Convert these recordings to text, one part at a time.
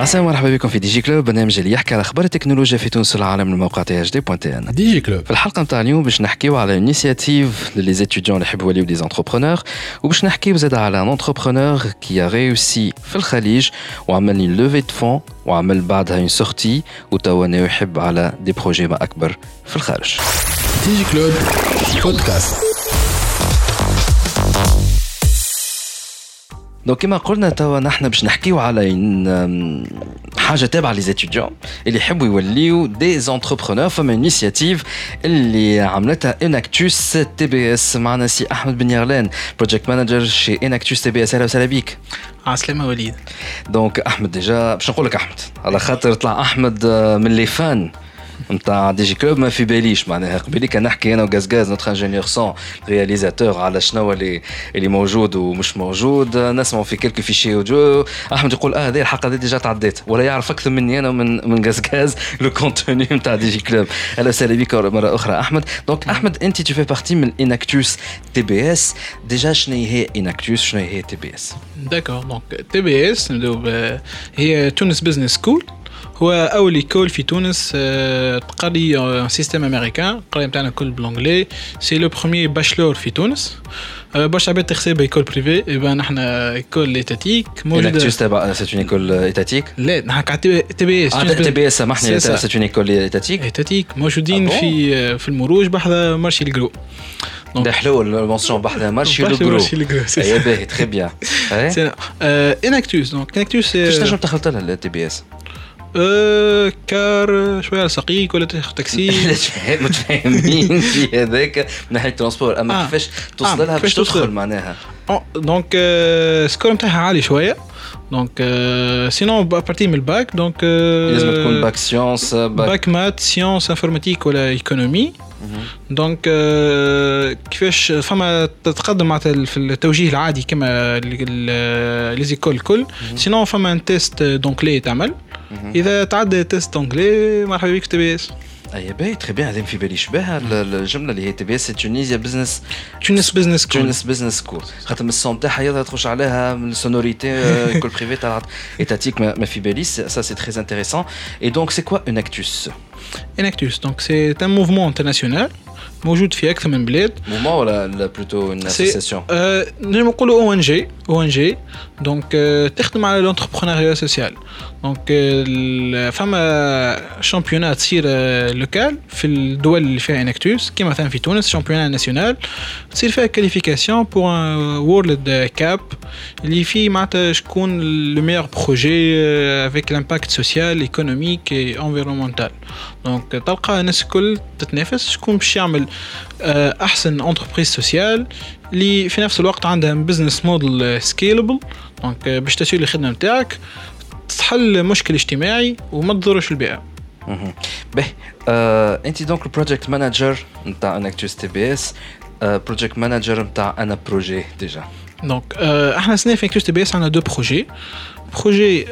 السلام مرحبا بكم في Digiclub برنامج اللي يحكي على أخبار التكنولوجيا في تونس والعالم من الموقع تي اش دي بوان تي ان دي جي كلوب. في الحلقة نتاع اليوم باش نحكيو على initiative ل les étudiants اللي يحبوا يوليو des entrepreneurs وباش نحكيو زاد على un entrepreneur qui a réussi في الخليج وعمل les levées de fonds وعمل بعدها une sortie وتوا يحب على des projets ما أكبر في الخارج. Digiclub podcast donc كما قلنا توا نحن باش نحكيو على حاجة تابعة les étudiants اللي يحبوا يوليو des entrepreneurs فما initiative اللي عملتها Enactus TBS معنا سي أحمد بن يغلان project manager chez Enactus TBS أهلا وسهلا بيك. عسلامة وليد. donc أحمد déjà باش نقول لك أحمد على خاطر طلع أحمد من les fans نتاع Digiclub ما في باليش معناها. قبيلي كان نحكي أنا وغاز غاز notre ingénieur son réalisateur على شنو اللي اللي موجود ومش موجود. نسمعوا في quelques fichiers audio أحمد يقول آه هذه الحلقة هذه déjà تعديت ولا يعرف أكثر مني أنا من من غاز غاز le contenu نتاع Digiclub أهلا وسهلا بك مرة أخرى. أحمد donc أحمد أنت tu fais partie من Enactus TBS déjà شنو هي Enactus شنو هي TBS d'accord donc TBS هي Tunis Business School هو أول école في تونس تقري système américain القرايه نتاعنا كل ب l'anglais c'est le premier bachelor في تونس. باش عباد تحسب école privée et bah نحن école étatique موجوده تونس تبع c'est une école étatique لا نحن تي بي اس تي بي اس سامحني c'est une école étatique ايتاتيك موجودين في في المروج بحذا مارشي الجرو. ده حلو المونسيون بحذا مارشي لو مارشي لو اي باهي تري بيان اناكتوس دونك اناكتوس كيفاش تنجم دخلت لها التي بي اس أه كار شوية على سقيك ولا تاكسي؟ متفاهمين في هذاك من ناحية الترونسبور أما آه. كيفاش توصل لها باش تدخل معناها؟ دونك السكور نتاعها عالي شوية. دونك sinon à partir من ال bac donc لازم تكون bac sciences bac math sciences informatique ولا économie donc كيفاش فما تتقدم معناتها في التوجيه العادي كما les écoles الكل sinon فما un test donc اللي تعمل إذا تعدى test donc اللي مرحبا بك TBS اي باهي تخي بيان هذا في بالي شبه الجمله اللي هي T BS Tunisia Business Tunis Business School Tunis Business School خاطر من ال son تاعها يلا تخش عليها من ال sonorité كل privé تاع étatique ما في باليش ça c'est très intéressant et donc c'est quoi Enactus Enactus donc c'est un mouvement international موجود في أكثر من بلاد mouvement ولا plutôt une association نجم نقولوا أو ان جي أو ان جي دونك تخدم على l'entrepreneuriat social donc فما championnats تصير locales في الدول اللي فيها Enactus كيما مثلا في تونس championnat national تصير فيها qualification pour World Cup اللي فيه معناتها شكون le meilleur projet avec l'impact social économique et environnemental donc تلقى الناس الكل تتنافس شكون باش يعمل احسن entreprise sociale اللي في نفس الوقت عندها business model scalable donc باش تسوي الخدمة نتاعك تحل مشكل اجتماعي وما تضرش البيئة. باهي. آه، انت donc ال project manager نتاع Enactus TBS project manager نتاع أنا projet déjà donc آه، إحنا سنة في Enactus TBS عندنا deux projets projet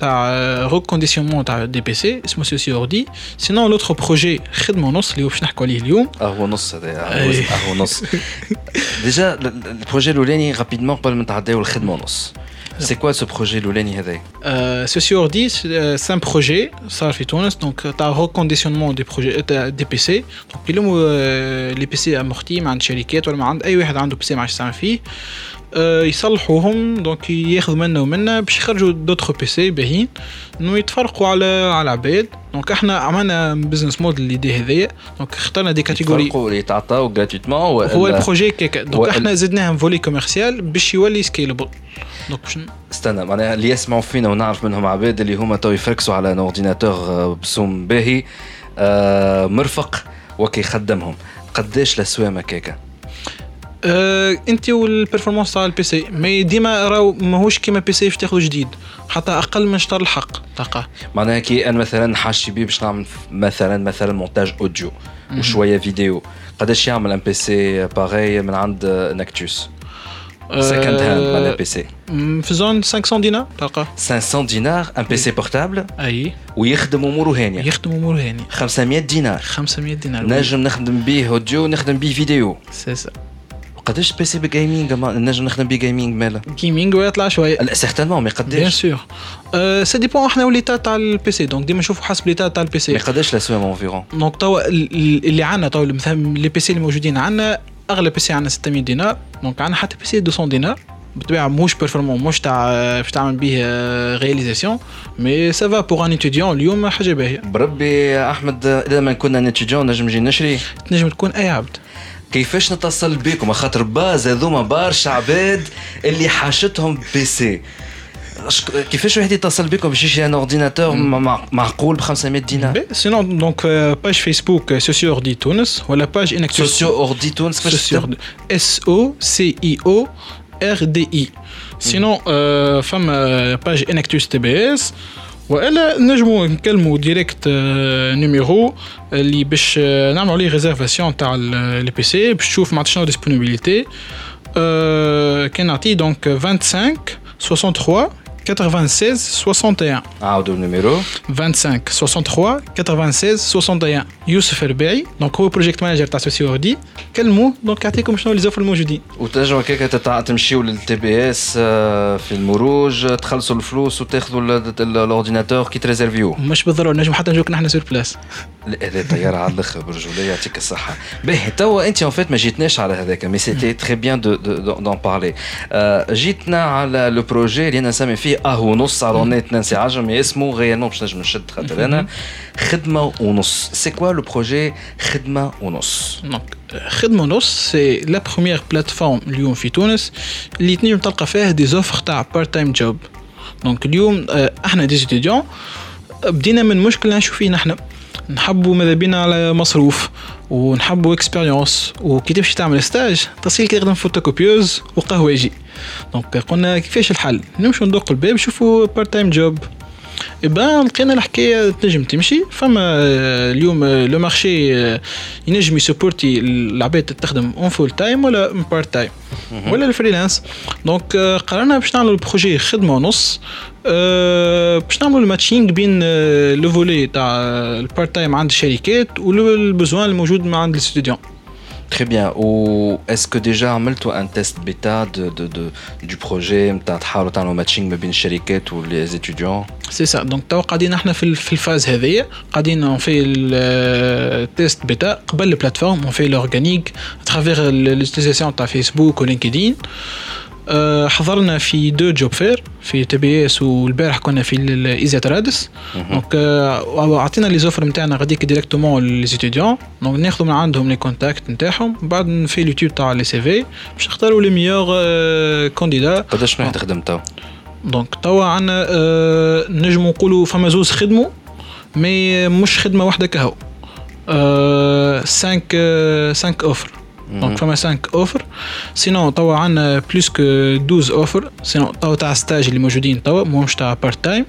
تاع reconditionnement تاع des PC اسمه Socio Ordi sinon l'autre projet خدمه نص اللي هو باش نحكوا عليه اليوم آه هو نص هذا هو نص déjà ال projet الاولاني rapidement قبل ما نتعداو الخدمه نص C'est quoi ce projet الأولاني هذايا euh, Socio Ordi, c'est un projet, ça fait Tunis, donc tu as reconditionnement des projets des PC. Donc il les PC amortis, مع شركات ولا عند اي واحد عنده PC ما عادش يستعمل فيه يصلحوهم donc ياخذوا منا ومنا باش يخرجوا d'autres PC باهيين انه يتفرقوا على على العباد donc إحنا عملنا business model اللي هذايا donc اخترنا des catégories يتفرقوا يتعطاو gratuitement هو ال projet كيكا donc إحنا زدناهم volet commercial باش يولي scalable donc باش استنى معناها اللي يسمعوا فينا ونعرف منهم عباد اللي هما تو يفركسوا على un ordinateur بسوم باهي مرفق وكي خدمهم قداش الاسوام هكاكا أه انت وال performance تاع ال PC mais ديما راهو ماهوش كيما PC باش تاخذ جديد. حتى أقل من شطر الحق. تلقاه معناها كي أنا مثلا حاجتي بيه باش نعمل مثلا مثلا montage audio وشويه فيديو قداش يعمل un PC pareil من عند Enactus second hand معناها PC في zone 500 دينار تلقى 500 دينار un PC portable أي. ويخدم أموره هانية. يخدم امور هاني 500 دينار. 500 دينار. نجم نخدم بيه audio نخدم بيه vidéo c'est ça قداش PC gaming نجم نخدم بيه gaming مالا gaming ويطلع شوية. لا certainement mais bien قداش sûr ça dépend إحنا و l'état تاع ال PC donc ديما نشوفوا حسب l'état تاع ال P mais C قداش الأسوام environ donc توا ال- ال- اللي عندنا توا مثلا les PC اللي موجودين عندنا اغلى PC عندنا 600 دينار. donc عندنا حتى PC 200 دينار. بالطبيعة مش performant مش تاع باش تعمل به réalisation mais ça va pour un étudiant اليوم حاجة باهية. بربي أحمد إذا ما كنا نتيجون نجم نجي نشري. تنجم تكون أي عبد. كيفاش نتصل بكم؟ خاطر باز هذوما برشا عباد اللي حاشتهم PC. أشك- كيفاش واحد يتصل بكم؟ باش يشري un ordinateur مع- معقول ب 500 دينار؟ sinon donc page Facebook Socio Ordi تونس ولا page Enactus Socio Ordi تونس كيفاش Socio تكتب؟ S O C I O R D I sinon فما page Enactus TBS والا نجمو نكلمو direct numéro اللي باش آه، نعملو عليه réservation تاع les PC باش تشوف معناتها شنو disponibilité كان نعطيه donc 25 63 96 61 عاودوا ال numéro 25 63 96 61 يوسف رباعي donc هو project manager تاع Socio Ordi كلموه دونك يعطيكم شنو لي زوفر الموجودين وتنجم هكاك تتع- تمشيو للتي بي اس في المروج تخلصوا الفلوس وتاخذوا ال- ال- الاورديناتور كي تريزيرفيو مش بالضروره نجم حتى نجوك نحن سور بلاس لا، هذا طياره على الآخر برجوليه يعطيك الصحه باهي توا انت اون فيت ما جيتناش على هذاك مي سيتي تري بيان دو دون بارلي جيتنا على لو بروجي اللي أنا نسمي فيه اهو نص على نت نانسي عجمي اسمه غيالمون باش نجم نشد خاطر أنا. خدمة ونص c'est quoi le projet خدمة ونص donc خدمة نص c'est la première plateforme اليوم في تونس اللي تنجم تلقى فيها des offres تاع part-time job donc اليوم آه، إحنا des étudiants بدينا من مشكل نشوف فيه نحن نحبوا ماذا بينا على مصروف. ونحبوا expérience وكي تمشي تعمل stage تصير كي تخدم photocopieuse وقهوجي donc قلنا كيفاش الحل نمشوا ندق الباب نشوفوا part-time job إبا لقينا الحكاية تنجم تمشي. فما آه، اليوم آه، le marché آه، ينجم ي supporter العباد تخدم en full-time ولا part-time. ولا ال freelance. donc قررنا باش نعملوا ال projet خدمة ونص. باش نعملوا ال matching بين le volet تاع ال part-time عند الشركات وال besoin الموجود عند الاستوديون Très bien. Ou est-ce que déjà عملتوا un test bêta de, de, de, du projet نتاع تحاولوا تعملوا matching ما بين الشركات ولي étudiants? c'est ça donc توا قاعدين إحنا في ال- في la phase هذيا قاعدين اون في التيست بيتا قبل البلاتفورم اون في الاورجانيك ترافيغ لوتيزاسيون تاع فيسبوك ولينكدين أه، حضرنا في deux job fairs في تي بي إس والبارح كنا في الايزات رادس. donc أه، عطينا les offres نتاعنا غاديك directement les étudiants donc ناخذوا من عندهم les contacts نتاعهم بعد في اليوتيوب تاع les CV باش نختاروا les meilleurs candidats قداش واحد خدم تو؟ donc توا عندنا آه نجمو نقولوا فما زوز خدموا mais مش خدمة واحدة كهو. آه 5 5 offres donc فما 5 offres sinon توا عندنا plus que 12 offres sinon توا تاع stage اللي موجودين توا مش تاع part-time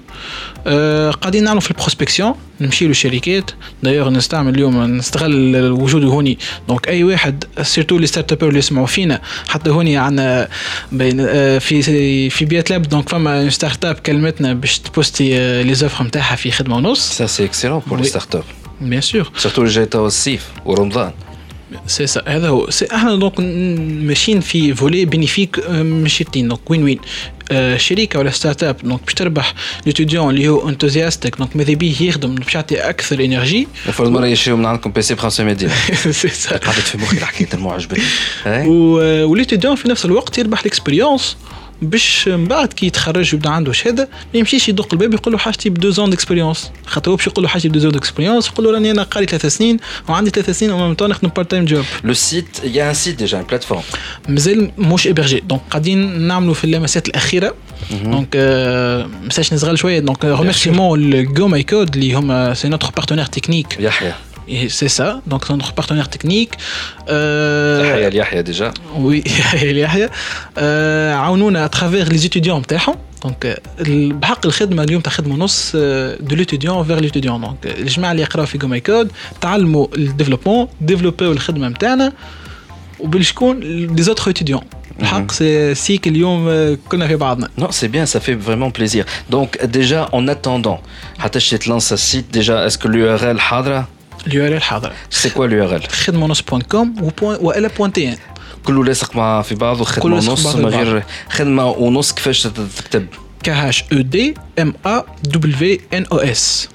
قاعدين نعملوا في ال prospection نمشي للشركات. دايوغ نستعمل اليوم نستغل وجوده هوني. دونك أي واحد surtout les start اللي يسمعوا فينا. حتى هوني عندنا بين آه، في في بيات لاب. donc فما start-up كلمتنا باش تبوستي les offres نتاعها في خدمة ونص. Ça c'est excellent pour les Oui. startups. bien sûr اللي جاي توا الصيف ورمضان. سي سا هذا هو. c'est إحنا donc ماشيين في volet bénéfique مشيتين donc وين وين؟ آه، شركة ولا start-up donc باش تربح l'étudiant اللي هو enthousiaste donc ماذا بيه؟ يخدم. باش يعطي أكثر énergie المفروض مرة يشريوا من عندكم PC ب 500 دينار. سي سا قعدت في مخي الحكاية تنمو عجبتني. إيه؟ و- و l'étudiant في نفس الوقت يربح ال expérience باش من بعد كي يتخرج ويبدا عنده شهادة ما يمشيش يدق الباب يقول له حاجتي ب 2 d'expérience خاطر هو باش يقول له حاجتي ب 2 d'expérience يقول له راني أنا قاري ثلاث سنين وعندي ثلاث سنين و même temps نخدم part-time job il y a un site déjà, une plateforme. مازال مش ابرجي donc قاعدين نعملوا في اللمسات الأخيرة. donc آه، مساش نصغر شوية. donc remerciement جو ماي كود اللي هما c'est notre partenaire technique يحيى. c'est ça donc notre partenaire technique تحية ليحيى déjà. oui يحيى يحيى آه، عاونونا à travers les étudiants نتاعهم donc ال- بحق الخدمه اليوم تاع خدمه نص de l'étudiant vers l'étudiant donc الجماعه اللي يقراو في جو ماي كود تعلموا ال développement ديفلوبيو الخدمه نتاعنا وبالشكون دي زوتر étudiants. الحق c'est ça que اليوم آه، كنا في بعضنا Non, c'est bien, ça fait vraiment plaisir. Donc, déjà, en attendant, حتى tu lances un site, déjà, est-ce que l'URL حاضرة ال URL حاضر C'est quoi l'URL خدمه نص point com والا point tn كله لاصق مع في كله لاصق ونص بعض من. غير خدمة ونص كيفاش تكتب K H O D M A W N O S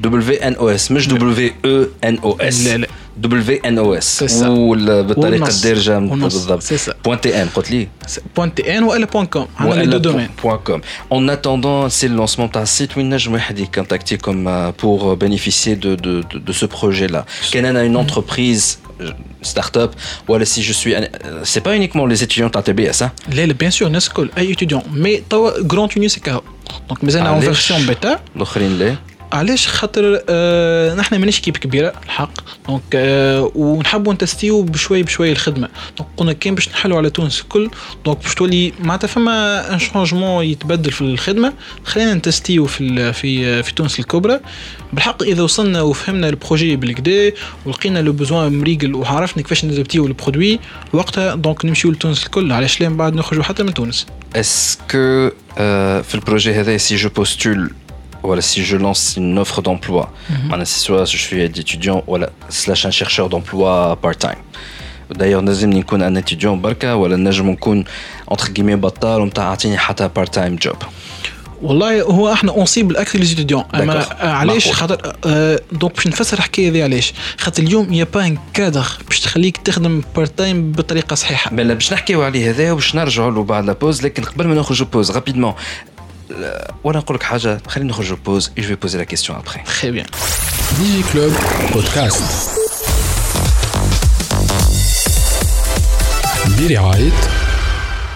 W N O S مش W O N O S لا لا. W N O S C'est ça. بالطريقة والنص. الدارجة والنص. بالضبط C'est ça. point tn قلت لي point tn والا point com عندنا les deux domaines Point com. En attendant, c'est le lancement de site Winage Mohdi contacté comme euh, pour euh, bénéficier de, de, de, de ce projet-là. Canon a une entreprise euh, start-up. Voilà, si je suis, un- euh, c'est pas uniquement les étudiants de TBS, hein. لا لا بيان سور الناس الكل اي اتيديون مي توا جرون تونس كاهو دونك مازالنا اون علاش؟ خاطر آه نحن مانيش كيب كبيرة الحق. دونك آه ونحبوا نتستيو بشوي بشوي الخدمة. دونك قلنا كان باش نحلوا على تونس الكل. donc باش تولي معناتها فما un changement يتبدل في الخدمة خلينا نتستيو في في في تونس الكبرى. بالحق إذا وصلنا وفهمنا ال projet بالكدا ولقينا le besoin مريقل وعرفنا كيفاش ندبتيو ال produit وقتها donc نمشيو لتونس الكل. علاش لا؟ من بعد نخرجوا حتى من تونس. Que euh, في ال projet هذا si je postule voilà, si je lance une offre d'emploi, معناها c'est soit je suis étudiant voilà, slash un chercheur d'emploi part-time. D'ailleurs, لازمني نكون un étudiant بركة ولا نجم نكون entre guillemets بطال ومتاع عطيني حتى part-time job. والله هو إحنا on cible الاكثر les étudiants أما D'accord. آه، علاش معقول. خاطر آه، donc باش نفسر الحكاية هذه علاش خاطر اليوم يا با un cadre باش تخليك تخدم part-time بطريقة صحيحة بلا باش نحكيو عليه هذا وباش نرجعوا له بعد la pause لكن قبل ما نخرجوا pause rapidement وأنا نقول لك حاجة خلينا نخرجوا pause et je vais poser la question après. très bien ديجي كلوب بودكاست برعاية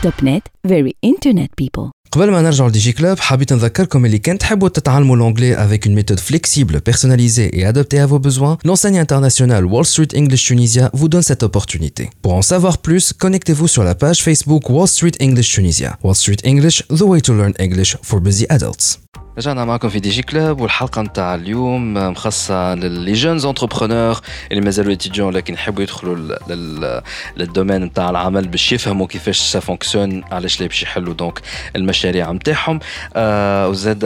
توب نت فيري انترنت بيبل قبل ما نرجع لدي جي كلوب حبيت نذكركم اللي كان تحبوا تتعلموا l'anglais avec une méthode flexible, personnalisée et adaptée à vos besoins, l'enseigne internationale Wall Street English Tunisia vous donne cette opportunité. Pour en savoir plus, connectez-vous sur la page Facebook Wall Street English Tunisia. Wall Street English, the way to learn English for busy adults. رجعنا معكم في DJ Club والحلقة نتاع اليوم مخصصة لل les jeunes entrepreneurs. اللي مازالوا étudiants لكن يحبوا يدخلوا لل- لل- لل domaine نتاع العمل باش يفهموا كيفاش ça fonctionne علاش لا باش يحلوا donc المشاريع نتاعهم. آه وزاد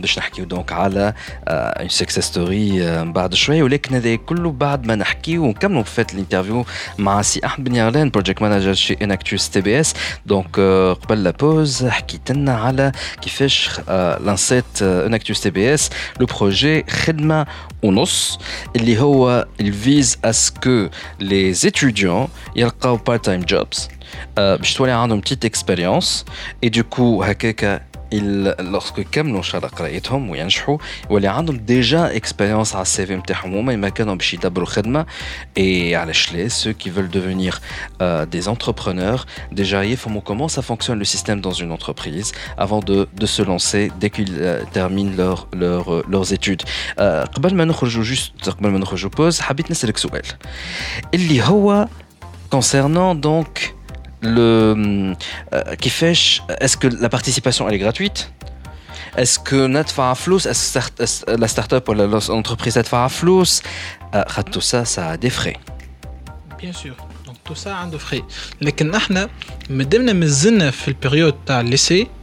باش نحكيو donc على une success story بعد شوية. ولكن هذا كله بعد ما نحكيو ونكملوا فات ال interview مع سي أحمد بن يغلان project manager chez انكتوس تي بي اس donc آه، قبل la pause حكيت لنا على كيفاش آه، lancé انكتوس تي بي اس le projet خدمه ونص اللي هو ال vise est-ce que les étudiants يلقاو part-time jobs باش تولي عندهم petite expérience et du coup هكاك lorsque يكملوا ان شاء الله قرايتهم وينجحوا يولي عندهم déjà expérience على ال CV نتاعهم هما ما كانوا باش يدبروا خدمه اي علاش لا ceux qui veulent devenir euh, des entrepreneurs déjà يفهموا comment ça fonctionne le système dans une entreprise avant de, de se lancer dès qu'ils euh, terminent leur, leur, euh, leurs études euh, قبل ما نخرجوا juste قبل ما نخرجوا pause حبيت نسألك سؤال اللي هو concernant donc le euh, كيفاش est-ce que la participation elle est gratuite est-ce que ندفع فلوس est-ce que start- est-ce- la start-up ولا l'entreprise تدفع فلوس آه، خاطر tout ça ça a des frais bien sûr donc tout ça عنده frais لكن إحنا مادامنا مازلنا في ال période تاع ال lycée donc مازلنا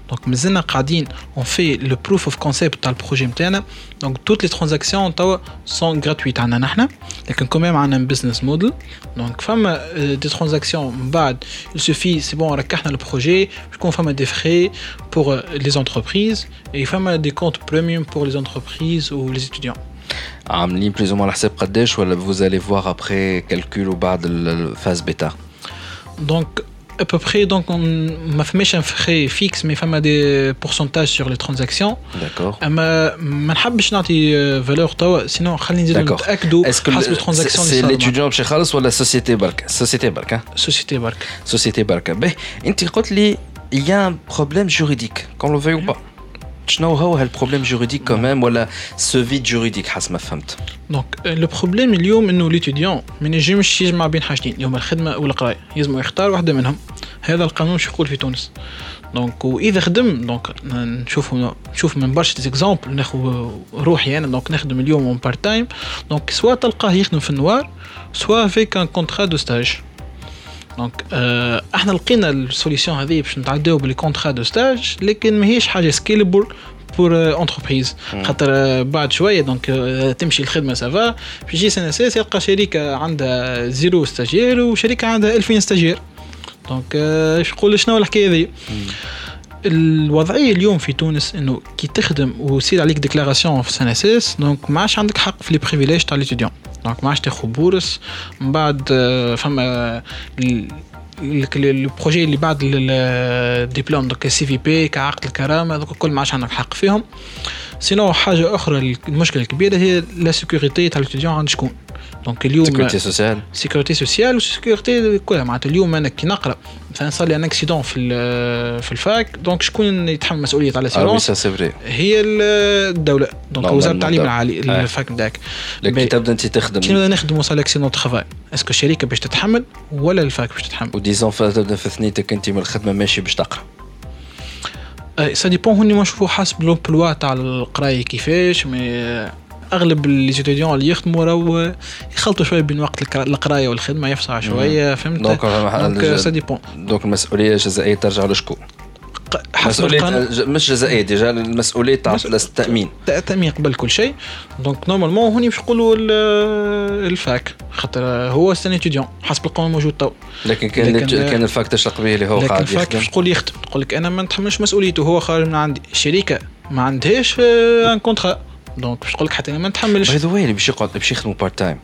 قاعدين on fait le proof of concept تاع ال projet نتاعنا donc toutes les transactions توا sont gratuites عندنا نحنا لكن quand même عندنا business model donc فما des transactions من بعد il suffit c'est bon ركحنا ال projet يكون فما des frais pour les entreprises et فما des comptes premium pour les entreprises و les étudiants عاملين plus ou moins الحساب قداش ولا vous allez voir après calcul وبعد la phase bêta Donc, à peu près, donc, on m'a fait un frais fixe, mais فما des pourcentages sur les transactions. d'accord اما ما نحبش نعطي valeur توا sinon خلينا نزيدو D'accord. نتاكدوا est-ce que حسب le- ال transaction c'est اللي l'étudiant باش يخلص ولا société برك société برك ها société برك société برك باهي انت قلت لي il y a un problème juridique qu'on le veuille ou pas شنو هو هال problème juridique كمان ولا ce vide juridique حسب ما فهمت؟ donc le problème اليوم إنه l'étudiant ما ينجمش يجمع بين حاجتين اللي هما الخدمه والقرايه لازم يختار واحدة منهم. هذا القانون شو يقول في تونس؟ donc وإذا خدم donc نشوف نشوف من برشا exemples ناخذ روحي أنا donc نخدم اليوم en part-time donc soit تلقاه يخدم في ال noir soit avec un contrat de stage donc آه إحنا لقينا ال solution هذه باش نتعداو بال contrat de stage لكن ماهيش حاجة scalable pour entreprise خاطر آه، بعد شوية donc آه، تمشي الخدمة ça va في جي CNSS يلقى شركه عندها zéro stagiaire وشركه عندها 2000 stagiaires donc إيش نقول شنو الحكاية هذه؟ الوضعية اليوم في تونس إنه كي تخدم ويصير عليك déclaration في CNSS donc ما عادش عندك حق في les privilèges تاع l'étudiant donc ما عادش تاخذ bourse من بعد آه، فما ال projet اللي بعد ال diplôme donc SIVP كعقد الكرامه donc الكل ما عادش عندك حق فيهم. sinon حاجة أخرى المشكلة الكبيره هي la sécurité تاع ال étudiant عند شكون donc اليوم sécurité sociale sécurité sociale و sécurité كلها معناتها اليوم أنا كي نقرا مثلا صار لي un accident في في ال fac donc شكون يتحمل مسؤوليه على ال assurance هي الدولة donc وزاره التعليم العالي ال fac نتاعك لكن تبدا انت تخدم كي نبدا نخدموا صار accident travail est-ce que الشركة باش تتحمل ولا ال fac باش تتحمل و disons تبدا في ثنيتك انت من الخدمه ماشي باش تقرا ça dépend هوني ما نشوفوا حسب l'emploi تاع القراية كيفاش mais أغلب les étudiants اللي يخدموا راهو يخلطوا شوية بين وقت القراية والخدمة يفصح شوية فهمت؟ donc ça dépend donc المسؤولية الجزائية ترجع لشكون؟ مسؤولية مش جزائية déjà المسؤولية تاع التامين التامين قبل كل شيء. donc normalement هوني باش نقولوا ال fac خاطر هو étant étudiant حسب القانون الموجود تو. لكن كان لكن كان ال fac تشرق به اللي هو قاعد يخدم ال fac باش تقول يخدم تقول لك أنا ما نتحملش مسؤوليته هو خارج من عندي. الشركة ما عندهاش un contrat donc باش نقول لك حتى أنا ما نتحملش. by the way اللي باش يقعد باش يخدموا part-time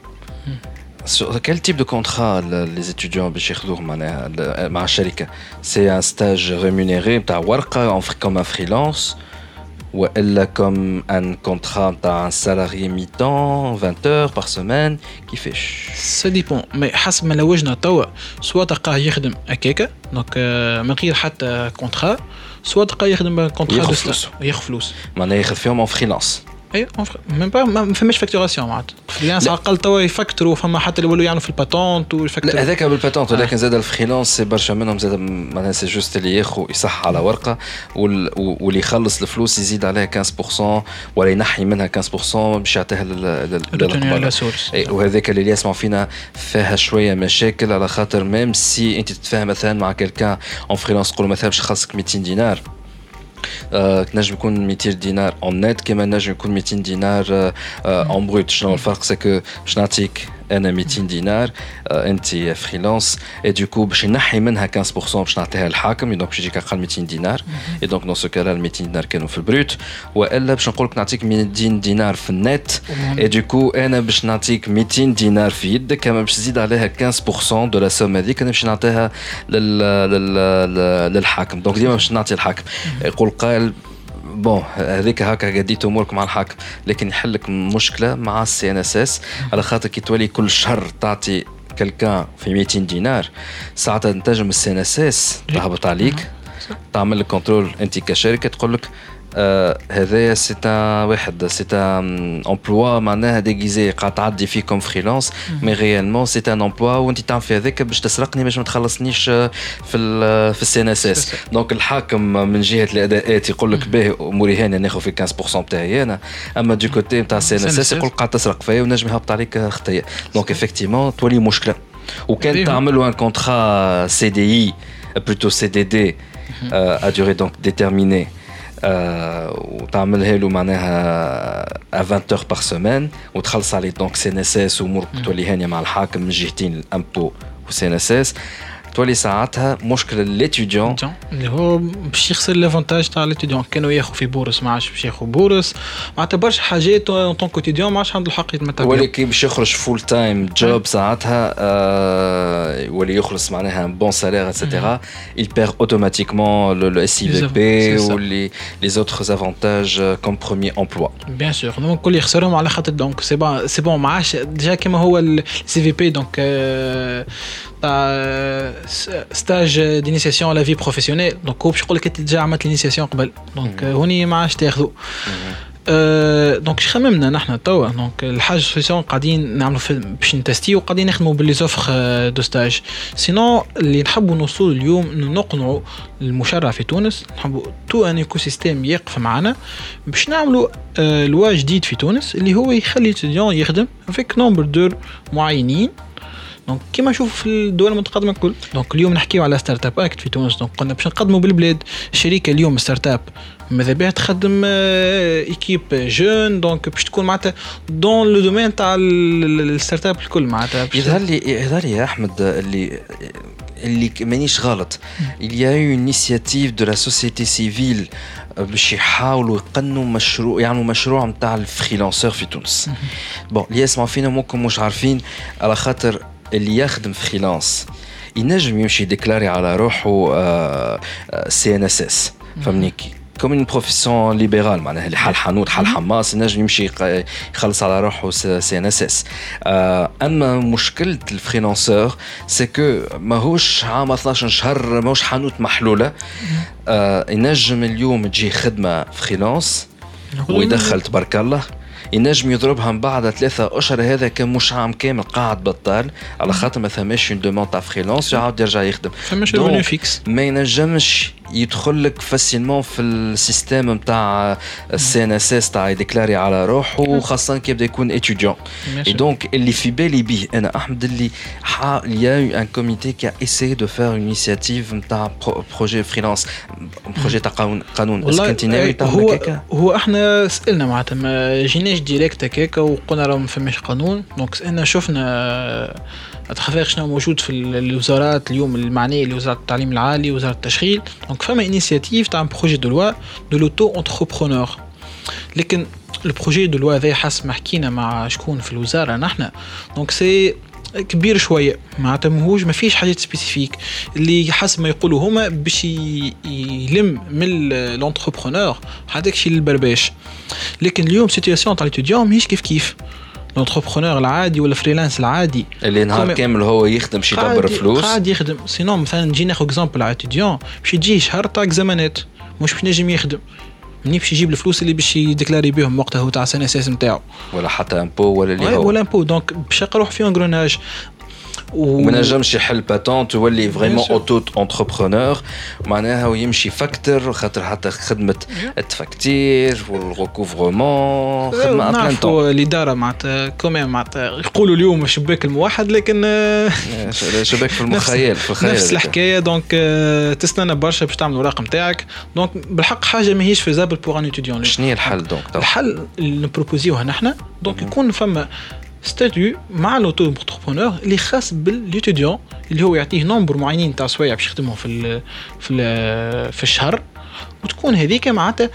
quel type de contrat les étudiants باش ياخذوه معناها مع الشركة c'est un stage rémunéré نتاع ورقه comme un freelance والا comme un contrat نتاع un salarié mi-temps 20 heures par semaine كيفاش ça dépend mais حسب ما لوجنا توا soit تلقاه يخدم هكاكا donc من غير حتى contrat soit تلقاه يخدم contrat ياخذ فلوس ياخذ فلوس معناها ياخذ فيهم en freelance et même pas ما فماش facturation معناتها. freelance على الاقل توا يفكتروا فما حتى اللي يولوا يعملوا في ال patente وال facture هذاك بال patente ولكن زاد ال freelance c'est برشا منهم زاد معناها c'est juste اللي ياخذ يصح على ورقة واللي يخلص الفلوس يزيد عليها 15% ولا ينحي منها 15% باش يعطيها للقباضة وهذاك اللي يسمع فينا فيها شوية مشاكل على خاطر même si أنت تتفاهم مثلا مع quelqu'un en freelance تقول مثلا باش نخلصك 200 دينار. تنجم يكون 200 دينار en net كما نجم يكون 200 دينار en brut شنو الفرق؟ est-ce que باش نعطيك أنا 200 دينار انت freelance et du coup باش ينحي منها 15% باش نعطيها للحاكم donc باش يجيك أقل 200 دينار et donc dans ce cas-là 200 دينار كانوا في ال brut والا باش نقول لك نعطيك 200 دينار في ال net et du coup أنا باش نعطيك 200 دينار في يدك اما باش تزيد عليها 15% de la somme هذيك أنا باش نعطيها للحاكم donc ديما باش نعطي الحاكم يقول قائل bon هذيك هكا قديت أمورك مع الحاكم لكن يحل لك مشكلة مع ال CNSS. على خاطر كي تولي كل شهر تعطي quelqu'un في 200 دينار ساعتها تنجم ال CNSS تهبط عليك تعمل لك contrôle أنت كشركة تقول لك هذايا c'est واحد c'est un emploi معناها déguisé قاعد تعدي فيه comme freelance mais réellement c'est un emploi وانت تعمل في هذاك باش تسرقني باش ما تخلصنيش في ال في ال CNSS donc الحاكم من جهة الأداءات يقول لك باهي أموري هاني ناخذ في 15% بتاعي أنا. أما du côté نتاع ال CNSS يقول قاعد تسرق فيا ونجم يهبط عليك خطيه donc effectivement تولي مشكلة. وكان تعملوا un contrat CDI plutôt CDD à durée donc déterminée وتعملها له معناها 20 heures par semaine وتخلص عليه donc CNSS وامورك تولي هانيه مع الحاكم من جهتين ال impôt و CNSS تولي ساعتها مشكل l'étudiant اللي هو باش يخسر l'avantage تاع l'étudiant كانوا ياخذ في bourse ما عادش باش ياخذ bourse معناتها برشا حاجات en tant qu'étudiant ما عادش عنده الحق يتمتع ولكن باش يخرج full-time job ساعتها آه يولي يخلص معناها bon salaire et cetera il perd automatiquement le, le SIVP ou les, les autres avantages comme premier emploi. Bien sûr, donc الكل يخسرهم على خاطر donc c'est bon c'est bon ما عادش déjà كيما هو ال SIVP donc تاع stage d'initiation à la vie professionnelle donc هو باش يقول لك انت déjà عملت l'initiation قبل donc هوني ما عادش تاخذوا donc اش خممنا نحن توا. donc الحاجة solution قاعدين نعملوا باش نتستيو وقاعدين نخدموا بال les offres de stage sinon اللي نحبوا نوصلوا اليوم انه نقنعوا المشرع في تونس. نحبوا تو ان écosystème يقف معنا باش نعملوا loi جديد في تونس اللي هو يخلي ال étudiant يخدم فيك nombre d'heures معينين. donc كيما نشوف في الدول المتقدمة الكل. donc اليوم نحكيو على Startup Act في تونس. donc قلنا باش نقدموا بالبلاد. الشركة اليوم startup ماذا بها؟ تخدم équipe jeune donc باش تكون معناتها dans le domaine تاع ال startup الكل معناتها. يظهر لي يظهر لي يا أحمد اللي اللي مانيش غلط. il y a eu une initiative de la société civile باش يحاولوا يقننوا مشروع يعملوا مشروع نتاع ال freelanceur في تونس. bon اللي يسمعوا فينا ممكن مش عارفين على خاطر اللي يخدم freelance ينجم يمشي يديكلاري على روحه CNSS فهمني؟ comme une profession libérale معناها اللي حال حانوت حال حماس ينجم يمشي يخلص على روحه CNSS أما مشكلة ال freelanceur c'est que ماهوش عام 12 شهر ماهوش حانوت محلولة. ينجم اليوم تجي خدمة freelance ويدخل تبارك الله. ينجم يضربها من بعد ثلاثة أشهر. هذا كان مش عام كامل قاعد بطال على خاطر ما ثماش une demande تاع freelance يعاود يرجع يخدم. فماش revenu fixe ما ينجمش يدخل لك facilement في ال système نتاع ال CNSS تاع يديكلاري على روحه وخاصة كي يبدا يكون étudiant اي donc اللي في بالي به أنا أحمد il y a un comité qui a essayé de faire une initiative نتاع projet freelance projet تاع قانون قانون. انت ناوي هو هو إحنا سألنا معناتها ما جيناش direct هكاك وقلنا راه ما فماش قانون. donc سالنا شفنا à travers شنو موجود في الوزارات اليوم المعنية اللي وزارة التعليم العالي وزارة التشغيل. donc فما initiative تاع projet de loi de l'auto-entrepreneur لكن ال projet de loi هذا حسب ما حكينا مع شكون في الوزارة نحن. donc c'est كبير شوية. معناتها ماهوش ما فيش حاجات spécifiques اللي حسب ما يقولوا هما باش يلم من l'entrepreneur هذاك الشيء للبرباش. لكن اليوم situation تاع l'étudiant ماهيش كيف كيف. l'entrepreneur العادي ولا freelance العادي. اللي نهار كامل هو يخدم شي يدبر فلوس. قاعد يخدم. sinon مثلا نجي ناخذ exemple على étudiant باش يجي شهر تاع examenات مش باش نجم يخدم. منين باش يجيب الفلوس اللي باش يديكلاري بهم وقتها هو تاع سنة أساس نتاعو. ولا حتى impôts ولا اللي هو. ولا impôts donc باش يروح في engrenage وما نجمش يحل patente تولي vraiment auto-entrepreneur معناها ويمشي فاكتور خاطر حتى خدمه التفكتير وال recouvrement خدمه plein temps الاداره معناتها كوميم معناتها يقولوا اليوم الشباك الموحد لكن شباك في المخيل في الخيال نفس الحكاية donc تستنى برشا باش تعمل الوراق نتاعك donc بالحق حاجة ماهيش faisable pour un étudiant شنو هي الحل donc الحل اللي نبروبوزيوها نحن donc يكون فما statut مع l'auto-entrepreneur اللي خاص بال l'étudiant اللي هو يعطيه nombre معينين تاع سوايع باش يخدمهم في في في الشهر. وتكون هذيك معناتها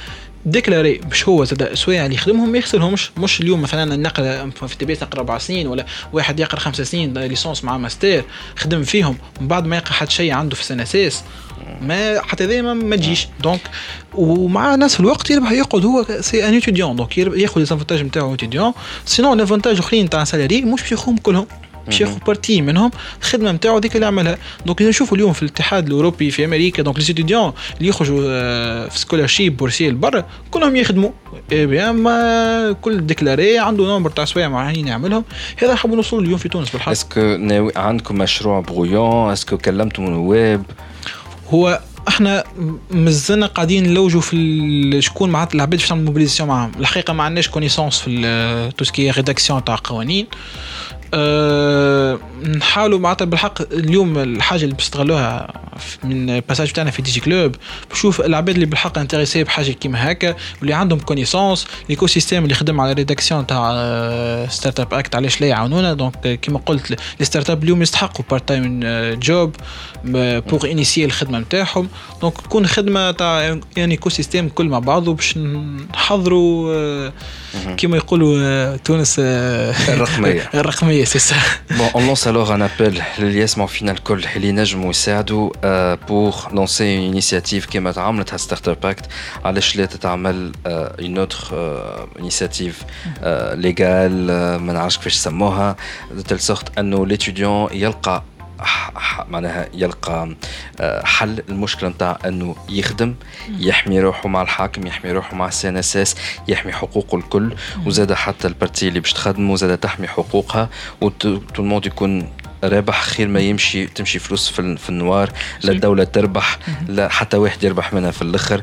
déclarées باش هو زاد سوايع اللي يخدمهم ما يخسرهمش. مش اليوم مثلا النقل في تبيس نقرا أربع سنين ولا واحد يقرأ خمس سنين licence مع ماستر خدم فيهم ومن بعد ما يلقى حتى شيء عنده في سنة أساس. ما حتى ذي ما تجيش. donc ومع نفس الوقت يربح يقعد هو c'est un étudiant donc ياخذ les avantages نتاعو étudiant sinon l'avantage أخرين تاع salarié مش باش ياخذهم كلهم. باش ياخذ partie منهم الخدمة نتاعو هذيك اللي عملها. donc نشوفوا اليوم في الاتحاد الأوروبي في أمريكا donc les étudiants اللي يخرجوا في scholarship boursiers لبرا كلهم يخدموا. eh bien ما كل déclaré عنده nombre تاع سوايع معينين يعملهم. هذا نحبوا نوصلوا اليوم في تونس بالحق. est-ce que ناوي عندكم مشروع brouillon est-ce que كلمتوا النواب هو إحنا مازلنا قاعدين نلوجوا في شكون معناتها العباد باش تعمل mobilisation معاهم. الحقيقة ما عندناش connaissances في tout ce qui est rédaction تاع قوانين. أه نحاولوا معناتها بالحق اليوم الحاجة اللي بيستغلوها من ال passage بتاعنا في دي جي club بشوف العباد اللي بالحق intéressés بحاجة كيما هكا واللي عندهم connaissances l'écosystème اللي خدم على rédaction تاع Startup Act علاش لا يعاونونا؟ donc كيما قلت les startups اليوم يستحقوا part-time job pour initier الخدمه نتاعهم. donc تكون خدمة تاع يعني écosystème كل مع بعضه باش نحضروا كيما يقولوا تونس الرقمية. الرقمية سي سا بون اون لونس الوغ ان ابل للي يسمعوا فينا الكل اللي ينجموا يساعدوا pour lancer une initiative كيما تعملتها Startup Act علاش لا تتعمل une autre initiative légale ما نعرفش كيفاش يسموها de telle sorte انه l'étudiant يلقى معناها يلقى حل المشكلة نتاع إنه يخدم يحمي روحه مع الحاكم يحمي روحه مع ال CNSS يحمي حقوقه الكل وزاد حتى ال partie اللي باش تخدمه زاد تحمي حقوقها و tout le monde يكون رابح خير ما يمشي تمشي فلوس في, في ال noir لا الدولة تربح لا حتى واحد يربح منها في الآخر.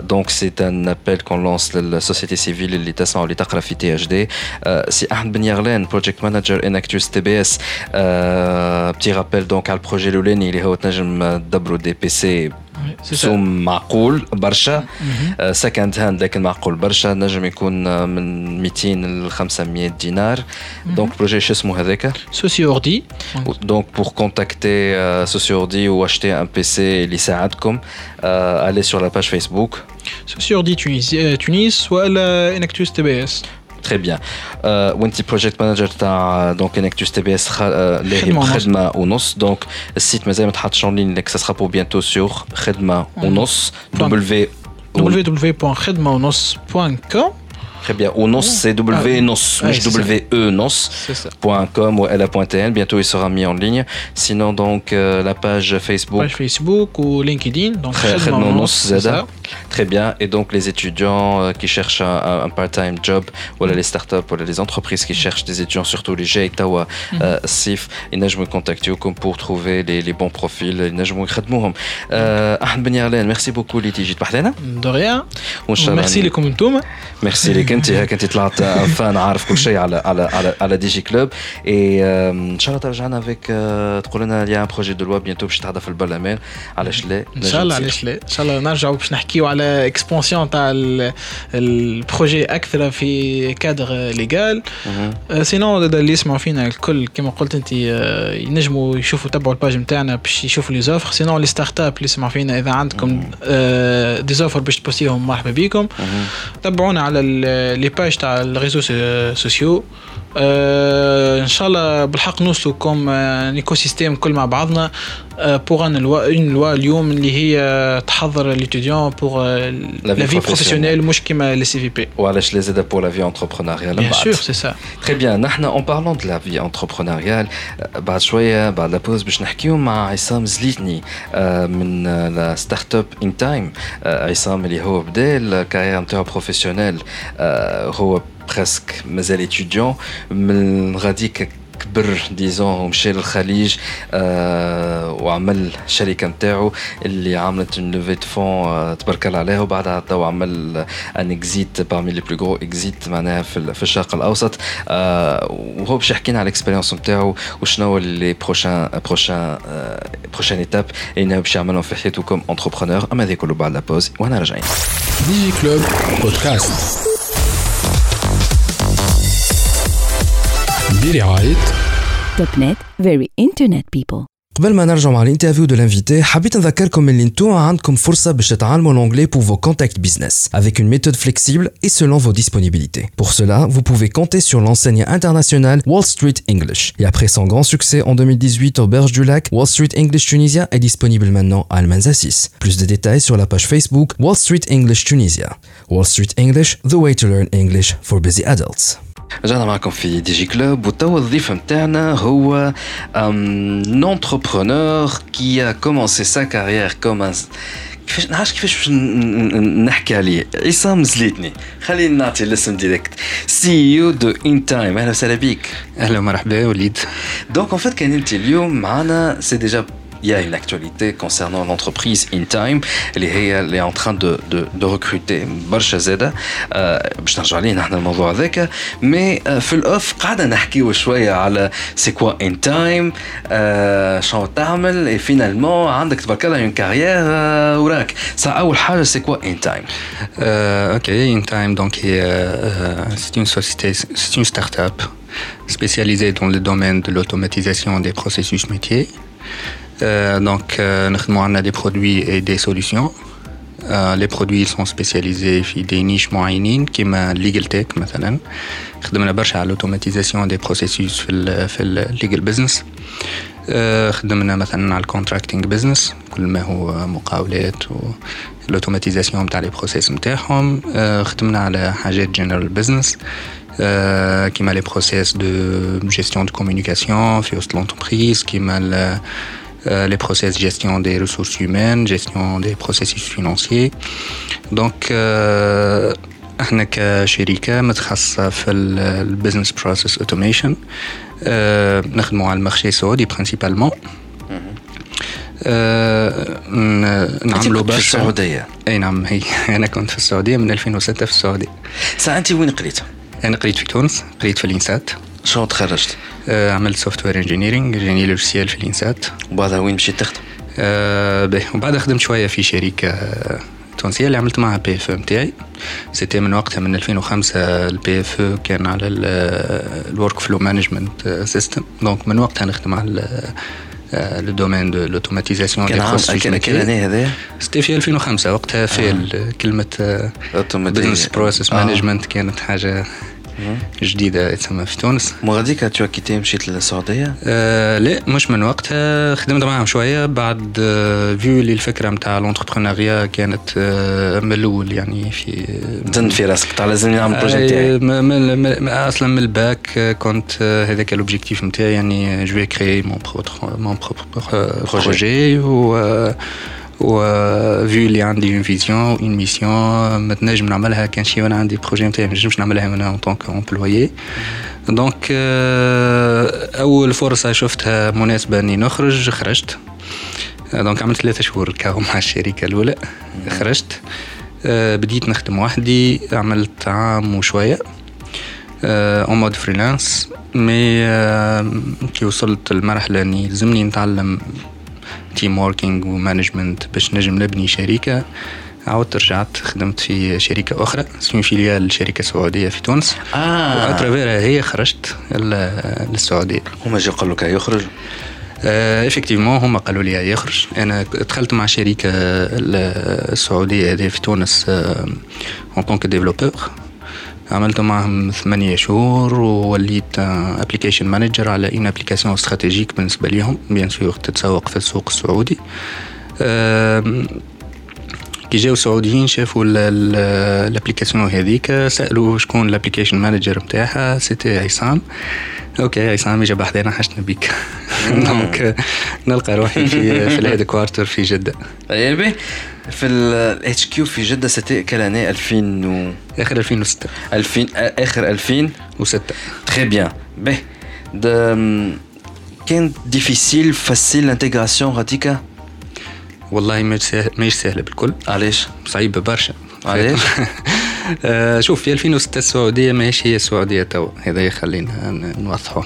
donc c'est un appel qu'on lance لل société civile اللي تسمع واللي تقرأ في تي اتش دي سي أحمد بن يغلان project manager en اكتوس تي بي اس petit rappel donc على ال projet الاولاني اللي هو تنجم تدبروا دي بي سي سوم معقول برشا. سكند هاند لكن معقول برشا. نجم يكون من 200 ل 500 دينار. دونك بروجي شو اسمه هذاك؟ سوسي اوردي دونك بور كونتاكتي سوسي اوردي و acheter un PC اللي يساعدكم allez sur la page Facebook. سوسي اوردي تونس تونس ولا انكتوس تي بي اس تري بيان وانت بروجيكت مانجر تاع دونك انكتوس تي بي اس اللي هي خدمه ونص دونك السيت مازال ما تحطش اون لين لك سا بور بيانتو سور خدمه ونص دبليو www.khedmaonos.com Très bien. Ou NOS, c'est WNOS, ah, W-E NOS.com ou LA.tn. Bientôt, il sera mis en ligne. Sinon, donc, euh, la page Facebook. Page Facebook ou LinkedIn. Donc. Très bien. Et donc, les étudiants euh, qui cherchent un, un part-time job, voilà les startups, voilà les entreprises qui cherchent des étudiants, surtout les GEI, Tawa, mm -hmm. euh, SIF, ils me contacter comme pour trouver les, les bons profils. Ahmed Ben Yarlen, merci beaucoup, Liti Jit De rien. Merci les commentaires. Merci les انت هيك انت طلعت فان عارف كل شيء على على على على دي جي كلوب. اي إن شاء الله ترجعنا افيك تقول لنا يا بروجي دو لوا بيانتو باش تحضر في البرلمان علاش لا؟ إن شاء الله علاش لا؟ إن شاء الله نرجعوا باش نحكيو على اكسبونسيون تاع البروجي أكثر في كادر ليغال سينو اللي يسمعوا فينا الكل كما قلت أنت ينجموا يشوفوا يتبعوا الباج نتاعنا باش يشوفوا لي زوفر سينو لي ستارت اب اللي يسمعوا فينا إذا عندكم des offres باش تبوستيهم مرحبا بكم تبعونا على les pages تاع ال réseaux sociaux ان شاء الله بالحق نوصلوا comme écosystème كل مع بعضنا. pour une loi une loi اليوم اللي هي تحضر l'étudiant pour la vie professionnelle مش كيما لي سي في بي وعلاش لي زيد pour la vie entrepreneuriale bien sûr c'est ça très bien نحن en parlant de la vie entrepreneuriale بعد شوية بعد la pause باش نحكيو مع عصام زليتني من la startup InTime عصام اللي هو بدا ال carrière نتاعو professionnelle هو presque مازال étudiant من غاديك كبر ديزون ومشى للخليج آه وعمل الشركة نتاعو اللي عملت une levée de fonds تبارك الله عليه وبعدها تو عمل un exit parmi les plus gros exits معناها في, في الشرق الاوسط آه وهو باش يحكي لنا على ال expérience نتاعو وشنو لي بروشان بروشان بروشان ايتاب اللي باش يعملهم في حياته كوم انتربرونور اما هذا كله بعد لا بوز وأنا راجعين دي جي كلوب بودكاست برعاية توب نت فيري انترنت بيبل قبل ما نرجع مع الانترفيو دو لانفيتي حبيت نذكركم اللي انتو عندكم فرصة باش تتعلموا l'anglais pour vos contacts business avec une méthode flexible et selon vos disponibilités. Pour cela, vous pouvez compter sur l'enseigne internationale Wall Street English. Et après son grand succès en 2018 au Berge du Lac, Wall Street English Tunisia est disponible maintenant à Almanza 6. Plus de détails sur la page Facebook Wall Street English Tunisia. Wall Street English, the way to learn English for busy adults. رجعنا معكم في Digi Club وتوا الضيف نتاعنا هو un entrepreneur qui a commencé sa carrière comme كيفاش نعرفش كيفاش نحكي عليه عصام زليتني خلينا نعطي الاسم direct CEO de InTime أهلا وسهلا بك أهلا ومرحبا وليد donc en fait كان انت اليوم معنا c'est déjà il y a une actualité concernant l'entreprise InTime اللي هي اللي en train de, de, de recruter برشا زادة باش نرجع ليه نحن الموضوع هذاك مي في الاوف قاعدة نحكيو شوية على سي كوا InTime شنو تعمل اي فينالمون عندك تبارك الله اون كارير وراك سا أول حاجة سي كوا InTime اوكي InTime donc هي c'est une société c'est une start-up spécialisée dans le domaine de l'automatisation des processus métiers Euh, donc, euh, nous avons des produits et des solutions. Euh, les produits sont spécialisés dans des niches moyennes, comme Legal Tech, par exemple. Nous avons l'automatisation des processus dans le legal business. خدمنا مثلا على الكونتراكتنج بزنس كل ما هو مقاولات والautomatisation نتاع لي بروسيس نتاعهم خدمنا على حاجات جنرال بزنس كيما لي بروسيس دو جيستيون دو كومونيكاسيون في وسط لونتربريز كيما les process gestion des ressources humaines, gestion des processus financiers. Donc, إحنا كشركة متخصصة في ال business process automation آه نخدموا على ال marché السعودي principalement آه نعملوا برشا في السعوديه اي نعم هي أنا كنت في السعوديه من 2006 في السعوديه ساعة انت وين قريت؟ أنا قريت في تونس قريت في ال INSAT شنو تخرجت؟ آه عملت software engineering génie logiciel في ال INSAT وبعدها وين مشيت تخدم؟ آه به وبعدها خدمت شوية في شركة تونسية اللي عملت معها PFE نتاعي c'était من وقتها من 2005 ال PFE كان على ال workflow management system donc من وقتها نخدم على le domaine de l'automatisation كان عام quelle année هذا؟ c'était في 2005 وقتها فيل آه. كلمة business process management كانت حاجة جديدة تسمى في تونس. من غاديك tu quittes مشيت للسعودية؟ آه لا مش من وقتها خدمت معاهم شوية بعد آه vu que الفكرة نتاع l'entrepreneuriat كانت آه من الأول يعني في تن في راسك تاع لازم نعمل projet تاعي أصلا من الباك كنت هذاك ال objectif نتاعي يعني je crée mon mon projet و و vu اللي عندي une vision une mission ما تنجم نعملها. كان شي وأنا عندي projet نتاعي ما نجمش نعملها أنا en tant qu'employé donc أول فرصة شفتها مناسبة إني نخرج خرجت. donc عملت ثلاثة شهور كاو مع الشركة الأولى. خرجت. بديت نخدم وحدي عملت عام وشوية. en mode freelance mais كي وصلت لمرحلة إني لازمني نتعلم team working و management باش نجم نبني شركة. عاودت رجعت خدمت في شركة أخرى. اسمها filiale لشركة سعودية في تونس. آه. و à travers ها هي خرجت للسعودية. هما جا قالوا لك يخرج؟ effectivement آه هما قالوا لي يخرج. أنا دخلت مع شركة السعودية هذه في تونس en tant que développeur عملت معهم ثمانية شهور ووليت application manager على une application stratégique بالنسبة ليهم. bien sûr تتسوق في السوق السعودي. كي جاو السعوديين شافوا ال application هذيك سالوا شكون ال application manager نتاعها c'était عصام OK عصام إجا بحذانا حشنا بيك. donc نلقى روحي في في ال head quarter في جدة. يعني في ال HQ في جدة c'était quelle année؟ 2000 و آخر 2006 2000 آخر 2006 très bien باهي كان difficile facile ال intégration غاديكا والله مش سهلة بالكل. علاش؟ صعيبة برشا. علاش؟ آه شوف في 2006 السعودية ماهيش هي السعودية توا هذا خلينا نوضحه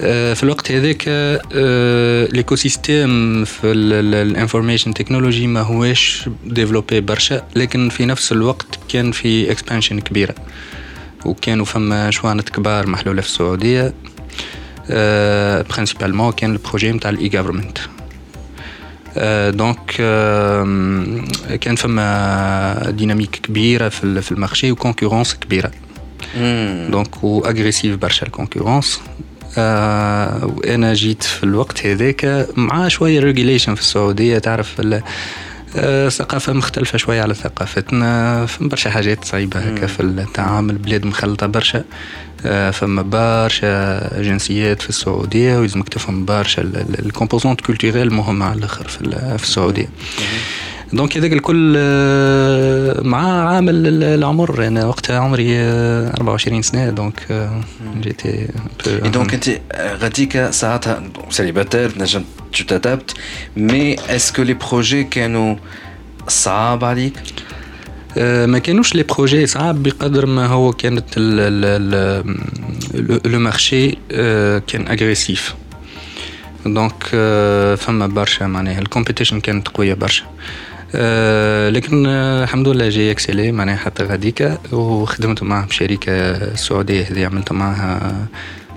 آه في الوقت هذاك آه l'écosystème في ال information technology ما هواش développé برشا لكن في نفس الوقت كان في expansion كبيرة. وكانوا فما chantiers كبار محلولة في السعودية. آه principalement كان ال projet نتاع ال e-government donc كان فما dynamique كبيره في في المارشي وكونكورونس كبيره دونك واغريسيف برشا الكونكورونس وأنا جيت في الوقت هذاك مع شوية régulation في السعوديه تعرف ثقافة مختلفة شوية على ثقافتنا برشا حاجات صعيبة هكا في التعامل بلاد مخلطة برشا فما برشا جنسيات في السعودية ويلزمك تفهم برشا ال composante culturelle مهمة على الآخر في السعودية. donc هذاك الكل مع عامل العمر أنا وقتها عمري 24 سنة donc جيتي donc انت غاديك ساعتها célibataire نجم tu t'adaptes mais est-ce que les projets كانوا صعاب عليك؟ ما كانوش les projets صعاب بقدر ما هو كانت le marché كان agressif donc فما برشا معناها ال compétition كانت قوية برشا. أه لكن الحمد لله j'ai excellé معناها حتى غاديكا وخدمت معاه بشركة السعودية هذه عملت معاها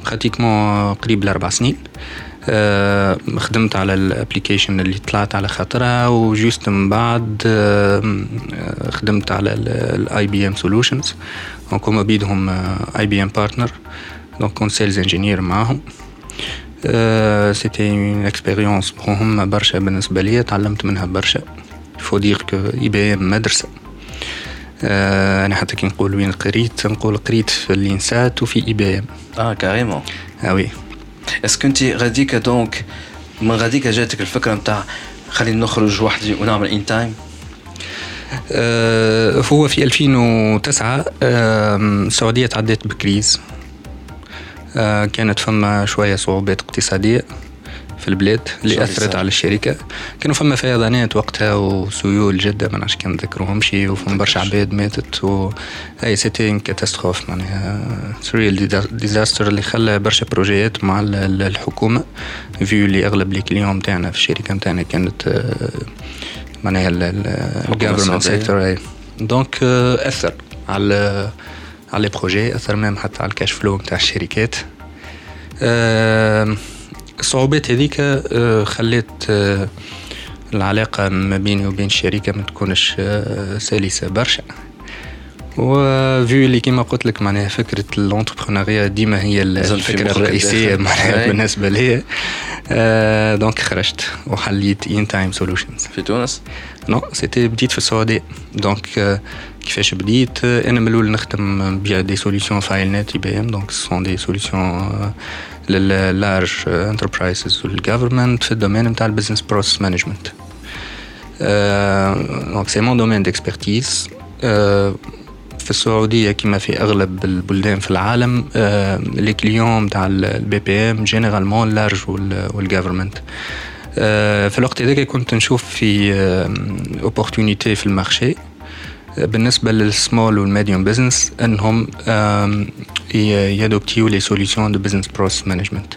pratiquement قريب لأربع سنين. أه خدمت على ال application اللي طلعت على خاطرها و juste من بعد خدمت على ال IBM solutions donc هما بيدهم IBM partner donc كنت sales engineer معاهم. c'était une expérience مهمة برشا بالنسبة لي تعلمت منها برشا. faut dire que IBM مدرسة آه أنا حتى كي نقول وين قريت نقول قريت في ال INSAT وفي IBM آه carrément آه oui. est-ce que انت غاديك donc من غاديك جاتك الفكرة نتاع خلينا نخرج وحدي ونعمل In Time آه هو في 2009 آه السعودية تعدت ب crise. آه، كانت فما شوية صعوبات اقتصادية. في البلاد اللي أثرت على الشركة. كانوا فما فيضانات وقتها وسيول جدا ما نعرفش كان نذكروهمش وفما برشا عباد ماتت و et c'était catastrophe معناها c'est real disaster اللي خلى برشا بروجيات مع الحكومة vu اللي أغلب les clients نتاعنا في الشركة نتاعنا كانت معناها ال government sector donc أثر على على les projets أثر même حتى على ال cash flow نتاع الشركات. الصعوبات هذيك آه، خلت آه، العلاقة ما بيني وبين الشركة ما تكونش آه، سلسة برشا. و vu اللي كيما قلت لك معناها فكرة ال entrepreneuriat ديما هي الفكرة الرئيسية معناها بالنسبة لي donc خرجت وحليت In Time Solutions في تونس؟ non c'était بديت في السعودية. donc كيفاش بديت؟ أنا من الأول نخدم بيع des solutions FileNet IBM donc ce sont des solutions لل large enterprises وال government في ال domaine نتاع ال business process management donc c'est mon domaine d'expertise في السعودية كما في أغلب البلدان في العالم les clients نتاع ال BPM généralement large وال government في الوقت هذاك كنت نشوف في opportunité في ال marché. بالنسبة لل small وال medium business إنهم يادوبتيو les solutions de business process management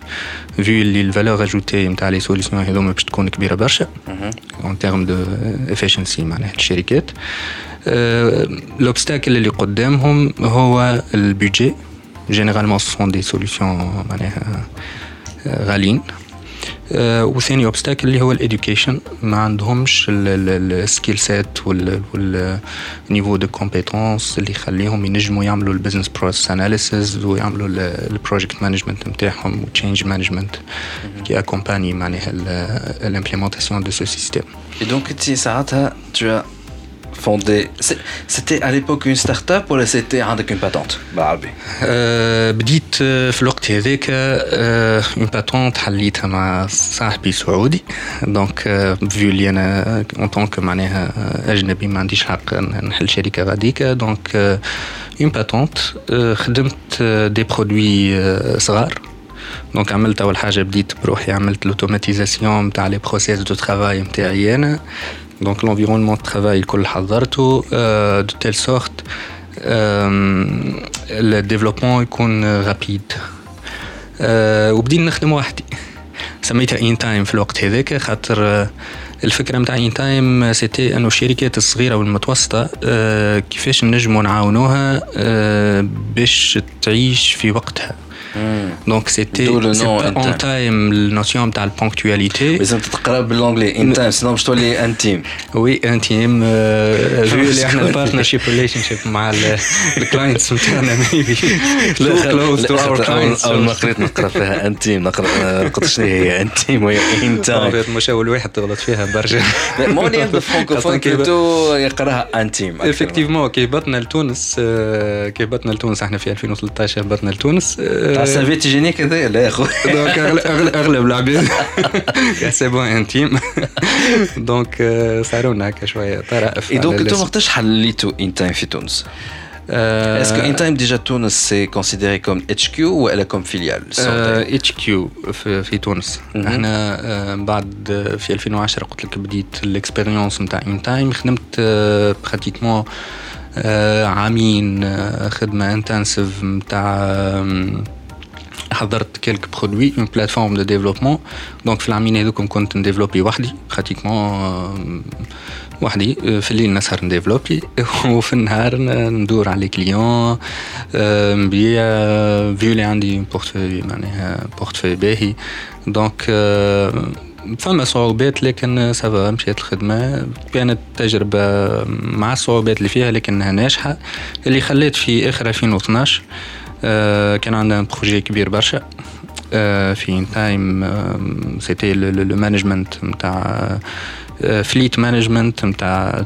vu اللي ال valeur ajoutée نتاع les solutions هذوما باش تكون كبيرة برشا. en termes de efficiency معناها الشركات l'obstacle اللي قدامهم هو ال budget généralement ce sont des solutions معناها غاليين. وثاني obstacle اللي هو ال education ما عندهمش ال skill set وال niveau de compétence اللي يخليهم ينجموا يعملوا ال business process analysis ويعملوا ال project management نتاعهم و change management qui accompagne معناها ال implémentation de ce système donc انت ساعتها fondé. C'était à l'époque une start-up ou c'était avec une patente بالعربي؟ أه بديت في الوقت هذاك أه une patente حليتها مع صاحبي سعودي donc vu اللي أنا en tant que معناها اجنبي ما عنديش حق نحل شركه غاديك donc une patente خدمت des produits صغار donc عملت اول حاجة بديت بروحي عملت l'automatisation نتاع les process de travail نتاعي أنا Donc l'environnement de travail كل حضرته telle sorte le développement يكون rapide وبدينا نخدم وحدي. سميتها In Time في الوقت هذاك خاطر الفكرة نتاع In Time c'était أنه الشركات الصغيرة والمتوسطة كيفاش نجموا نعاونوها باش تعيش في وقتها. Donc c'était en time la notion de la ponctualité. Mais c'est تقرا بال anglais in time sinon باش تولي intime. Oui intime vu اللي إحنا partnership relationship مع الكلاينتس نتاعنا too close to our clients. اول ما قريت نقرا فيها intime نقرا قلت شنو هي intime وهي in time. مش اول واحد تغلط فيها برشا. مو اللي يبدا فرانكوفون كيتو يقراها intime. effectivement كي هبطنا لتونس كي هبطنا لتونس إحنا في 2013 هبطنا لتونس تاع السيرفيت هيجينيك هذا لا يا اخو دونك اغلب العباد c'est bon InTime donc صاروا لنا هكا شوية طرائف اي donc أنتم وقتاش حليتوا ان تايم في تونس؟ Est-ce que InTime déjà Tunis c'est considéré comme HQ ou elle est comme filiale اتش كيو في, في تونس إحنا بعد في 2010 قلت لك بديت ال expérience نتاع InTime خدمت pratiquement عامين خدمه intensive نتاع حضرت quelques produits une plateforme de développement donc في العامين هذوكم كنت نdéveloppi وحدي pratiquement وحدي. في الليل نسهر نdéveloppi وفي النهار ندور على les clients نبيع. vu اللي عندي portefeuille معناها portefeuille باهي. donc فما صعوبات لكن ça va مشيت الخدمة. كانت تجربة مع الصعوبات اللي فيها لكنها ناجحة. اللي خليت في آخر 2012 كان عندنا projet كبير برشا في InTime c'était le management نتاع fleet management نتاع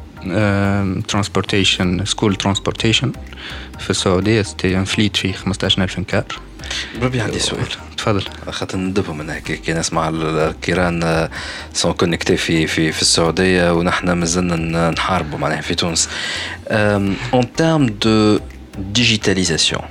transportation school transportation في السعودية c'était un fleet فيه 15000 cars بربي عندي سؤال تفضل خاطر ندبهم هيك كي نسمع الكيران sont connectés في في في السعوديه ونحن مازلنا نحاربوا معناها في تونس en termes de digitalisation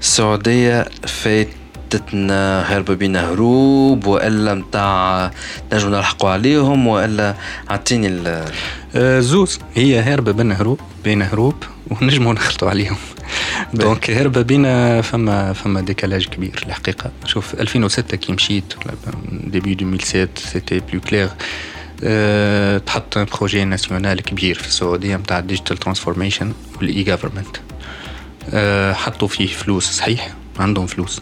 السعودية فاتتنا هرب بينا هروب وإلا نتاع نجم نلحقوا عليهم وإلا اعطيني ال آه، زوز هي هربة بين هروب بين هروب ونجموا نخلطوا عليهم. دونك هربة بينا فما فما décalage كبير الحقيقة. شوف 2006 كي مشيت début 2007 c'était plus clair تحط projet national كبير في السعودية نتاع ال digital transformation وال e-government حطوا فيه فلوس صحيح؟ عندهم فلوس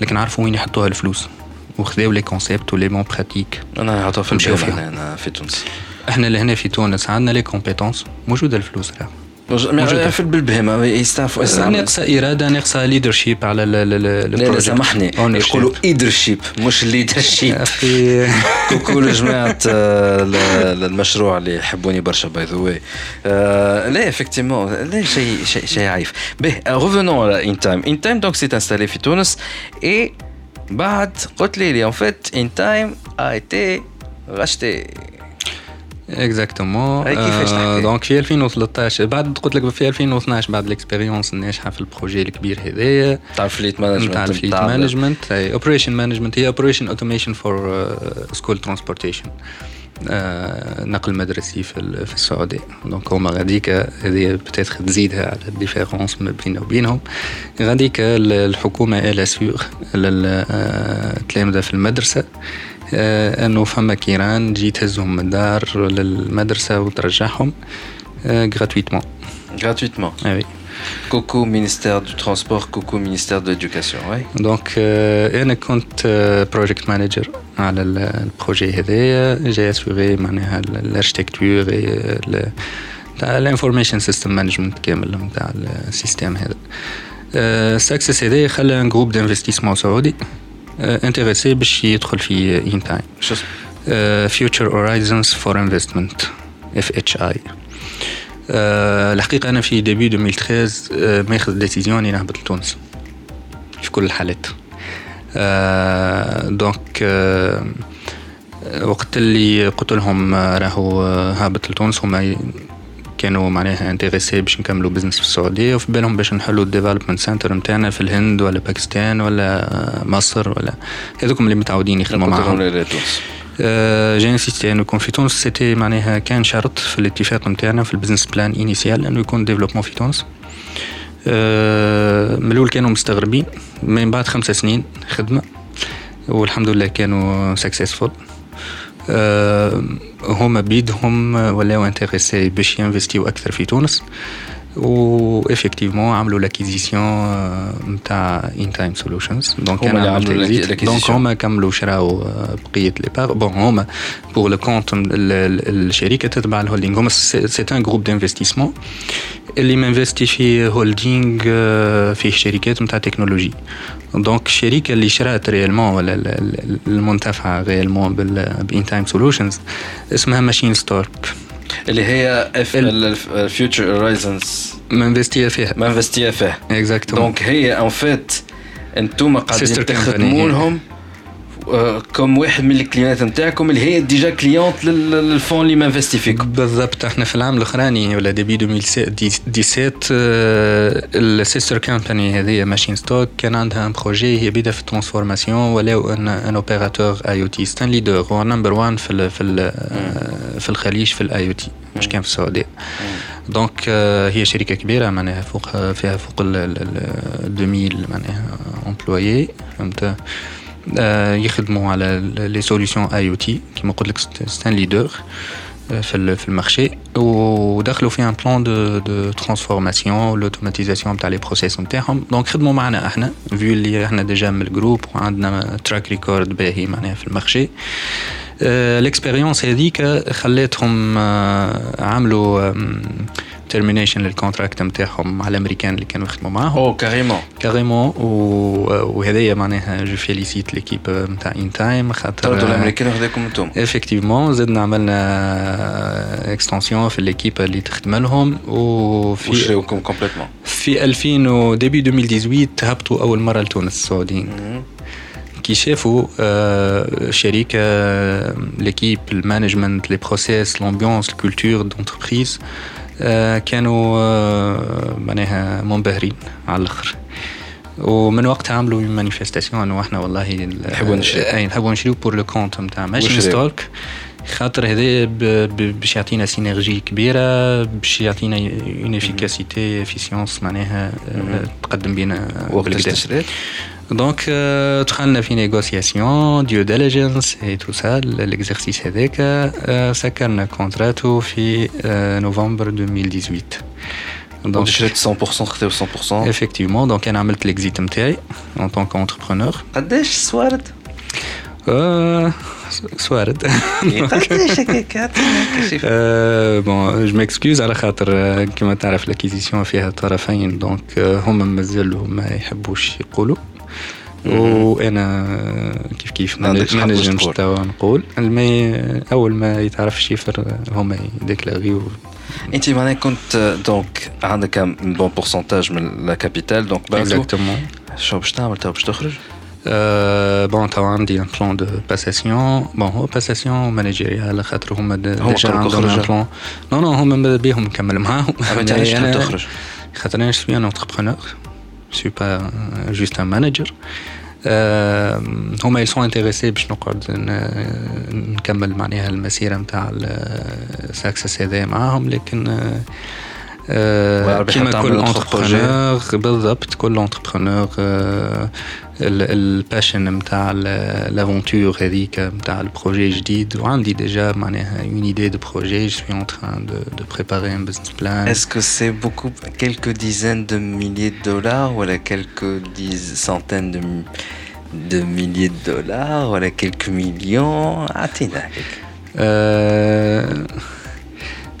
لكن عرفوا وين يحطوها الفلوس؟ وخذاو les concepts و les bonnes pratiques أنا نحطها في. هنا في تونس. إحنا اللي هنا في تونس عندنا les compétences موجودة الفلوس راه في بالبهمة يستعرفوا ناقصه اراده ناقصه leadership على لا لا. سامحني. يقولوا ايدرشيب مش leadership coucou لجماعة آه، ل- المشروع اللي يحبوني برشا by the way لا effectivement لا شيء شيء شيء عايف به revenons على InTime InTime donc s'est installée في تونس اي بعد قلت لي en fait InTime a été racheté. exactement كيفاش تحكي؟ donc في 2013 بعد قلت لك في 2012 بعد ال expérience الناجحه في ال projet الكبير هذايا تاع ال fleet management نتاع ال fleet management operation management هي operation automation for school transportation نقل مدرسي في في السعوديه donc هما غاديك هذه peut-être تزيدها على ال différence ما بيننا وبينهم غاديك ال- الحكومة الا سيغ للتلامذه في المدرسة انه فما كيران تجي تهزهم من الدار للمدرسة وترجعهم gratuitement gratuitement. اي coucou ministère du transport coucou ministère de l'éducation ouais donc آه، أنا كنت project manager على ال- ال projet هذايا j'ai assuré معناها ال architecture تاع ال information system management كامل نتاع ال system هذا. ال success هذايا خلى un groupe d'investissement سعودي intéressé باش يدخل في InTime شو اسمه؟ Future Horizons for Investment FHI الحقيقة أنا في début 2013 آه، ماخذ décision إني نهبط لتونس. في كل الحالات. آه، donc آه، وقت اللي قلت لهم آه، راهو آه، هابط لتونس هما كانوا معناها intéressés باش نكملوا business في السعودية وفي بالهم باش نحلوا ال development center نتاعنا في الهند ولا باكستان ولا آه، مصر ولا هذوكم اللي متعودين يخدموا معاهم. آه، j'ai insisté انه يكون في تونس c'était معناها كان شرط في الاتفاق نتاعنا في ال business plan initial انه يكون développement في تونس. آه، من الأول كانوا مستغربين. من بعد خمسة سنين خدمة والحمد لله كانوا successful هما بيدهم ولاو intéressés باش يinvestiو أكثر في تونس و effectivement عملوا l'acquisition نتاع InTime Solutions donc أنا عملت. donc هما كملوا شراو آه، بقية les parts bon هما pour le compte الشركة تتبع ال holding هما c'est un groupe d'investissement اللي مinvesti في holding آه، فيه شركات نتاع تكنولوجي donc الشركة اللي شرات réellement ولا ال- ال- المنتفعه réellement ب InTime Solutions اسمها Machinestalk اللي هي اف ال- ال Future Horizons مinvestiه فيها ما investi فيه exactement donc هي en fait أنتم قاعدين تخدموا. لهم آه، كم واحد من ال clientات نتاعكم اللي هي déjà cliente لل- لل fonds اللي ما investi فيكم. بالضبط. إحنا في العام الأخراني ولا début 2017 آه، ال sister company هذه Machinestalk كان عندها un projet هي بدا في ال transformation ولاو un un opérateur IoT c'est un leader هو number 1 في ال في ال في الخليج في ال IoT مش كان في السعودية. donc آه، هي شركة كبيرة معناها فوق فيها فوق ال ال- ال 2000 معناها employés فهمت؟ يخدموا على les solutions IoT كيما قلت لك c'est un leader في ال- في ال marché ودخلوا في un plan de de transformation وال automatisation تاع les processus نتاعهم. donc خدموا معنا إحنا vu اللي إحنا déjà من ال groupe وعندنا track record باهي معناها في ال marché ال expérience هذيك خلاتهم آه، عملوا termination لل contract نتاعهم مع الأمريكان اللي كانوا يخدموا معاهم. oh carrément carrément وهذايا معناها je félicite l'équipe نتاع In Time خاطر طردوا الأمريكان وخذاكم أنتم. effectivement زدنا عملنا extension في l'équipe اللي تخدم لهم وفي وشراوكم complètement في 2000 و depuis 2018 هبطوا أول مرة لتونس السعوديين. كي شافوا شركه l'équipe ال management les processus l'ambiance ال culture d'entreprise كانوا آه، معناها منبهرين على الآخر. ومن وقتها عملوا manifestation إنه إحنا والله نحبوا نشريو أي نحبوا نشريو pour le compte نتاع Machinestalk خاطر هذا باش يعطينا synergie كبيرة باش يعطينا une efficacité efficience معناها آه، تقدم بينا وقت بالكدا. تشريت donc آه، دخلنا في négociation due diligence et tout ça ال exercice هذاك آه، سكرنا كونتراتو في آه، نوفمبر 2018 donc شريت 100% خذيو 100% effectivement donc أنا عملت ال exit نتاعي en tant qu'entrepreneur. قداش سوارت؟ euh, سوارد قداش هكاك عطينا كشف bon je m'excuse على خاطر آه، كما تعرف l'acquisition فيها طرفين donc آه، هم مازالوا ما يحبوش يقولوا وأنا كيف كيف ما نجمش. توا نقول المي أول ما يتعرف الشيفر آه، هم يديكلاغيو أنت معناها كنت دونك عندك ان بون بورسنتاج من لا كابيتال دونك اكزاكتومون شو باش تعمل تو باش تخرج؟ Euh, bon, tu عندي un plan de passation. Bon, هو passation managériale على خاطر هما هما ديجا عندهم un plan. Non, non, هما ماذا بيهم نكمل معاهم. أنا- تخرج؟ خاطر أنا suis un entrepreneur. Euh, juste un manager. آه، هما sont intéressés باش نقعد نكمل معناها المسيرة نتاع ال success هذا معاهم لكن كيما حتى كل عملوا autre entrepreneur بالضبط كل entrepreneur ال passion نتاع l'aventure هذيك نتاع ال projet جديد وعندي déjà معناها une idée de projet je suis en train de de préparer un business plan Est-ce que c'est beaucoup, quelques dizaines de milliers de dollars ou alors quelques dix- centaines de, mi- de milliers de dollars ou alors quelques millions? عطينا هيك. آه،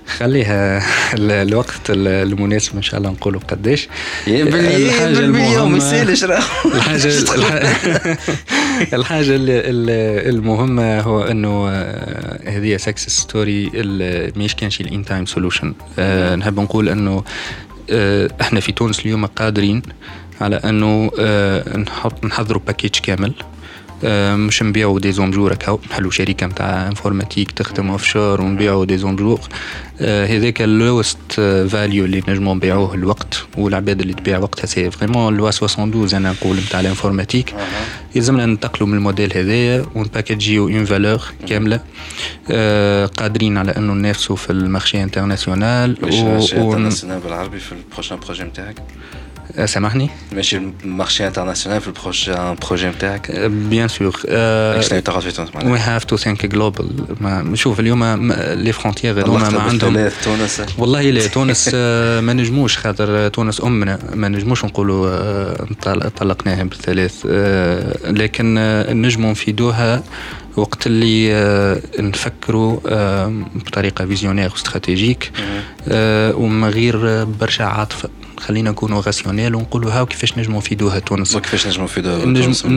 خليها ال- الوقت ال- المناسب إن شاء الله نقولوا قداش يا باللي الحاجة بالمليون ما المهمة- يسألش راه. الحاجة الح- الحاجة ال- ال- المهمة هو إنه آه، هذه success story مش كانش ال In Time Solution نحب نقول إنه آه، إحنا في تونس اليوم قادرين على إنه آه، نحط نحضروا package كامل. مش نبيعوا des hommes-jour هكا نحلوا شركه نتاع informatique تخدم offshore ونبيعوا des hommes-jour هذاك ال lowest value اللي نجموا نبيعوه الوقت والعباد اللي تبيع وقتها c'est vraiment loi 72 أنا نقول نتاع ال informatique يلزمنا ننتقلوا من الموديل هذايا ون package يو une valeur كامله قادرين على انه ننافسوا في ال marché international ماشي و- بالعربي في ال prochain projet نتاعك سامحني ماشي ال marché international في ال prochain projet نتاعك bien sûr we have to think global شوف اليوم les frontières هذوما ما عندهم تونس. والله لا تونس آه، ما نجموش خاطر تونس أمنا ما نجموش نقولوا آه، طل- طلقناها بالثلاث. آه، لكن نجموا نفيدوها وقت اللي آه، نفكروا آه، بطريقة visionnaire و stratégique آه، ومن غير برشا عاطفة. خلينا نكونوا rationnels ونقولوا هاو كيفاش نجموا نفيدوها تونس كيفاش نجموا بعد؟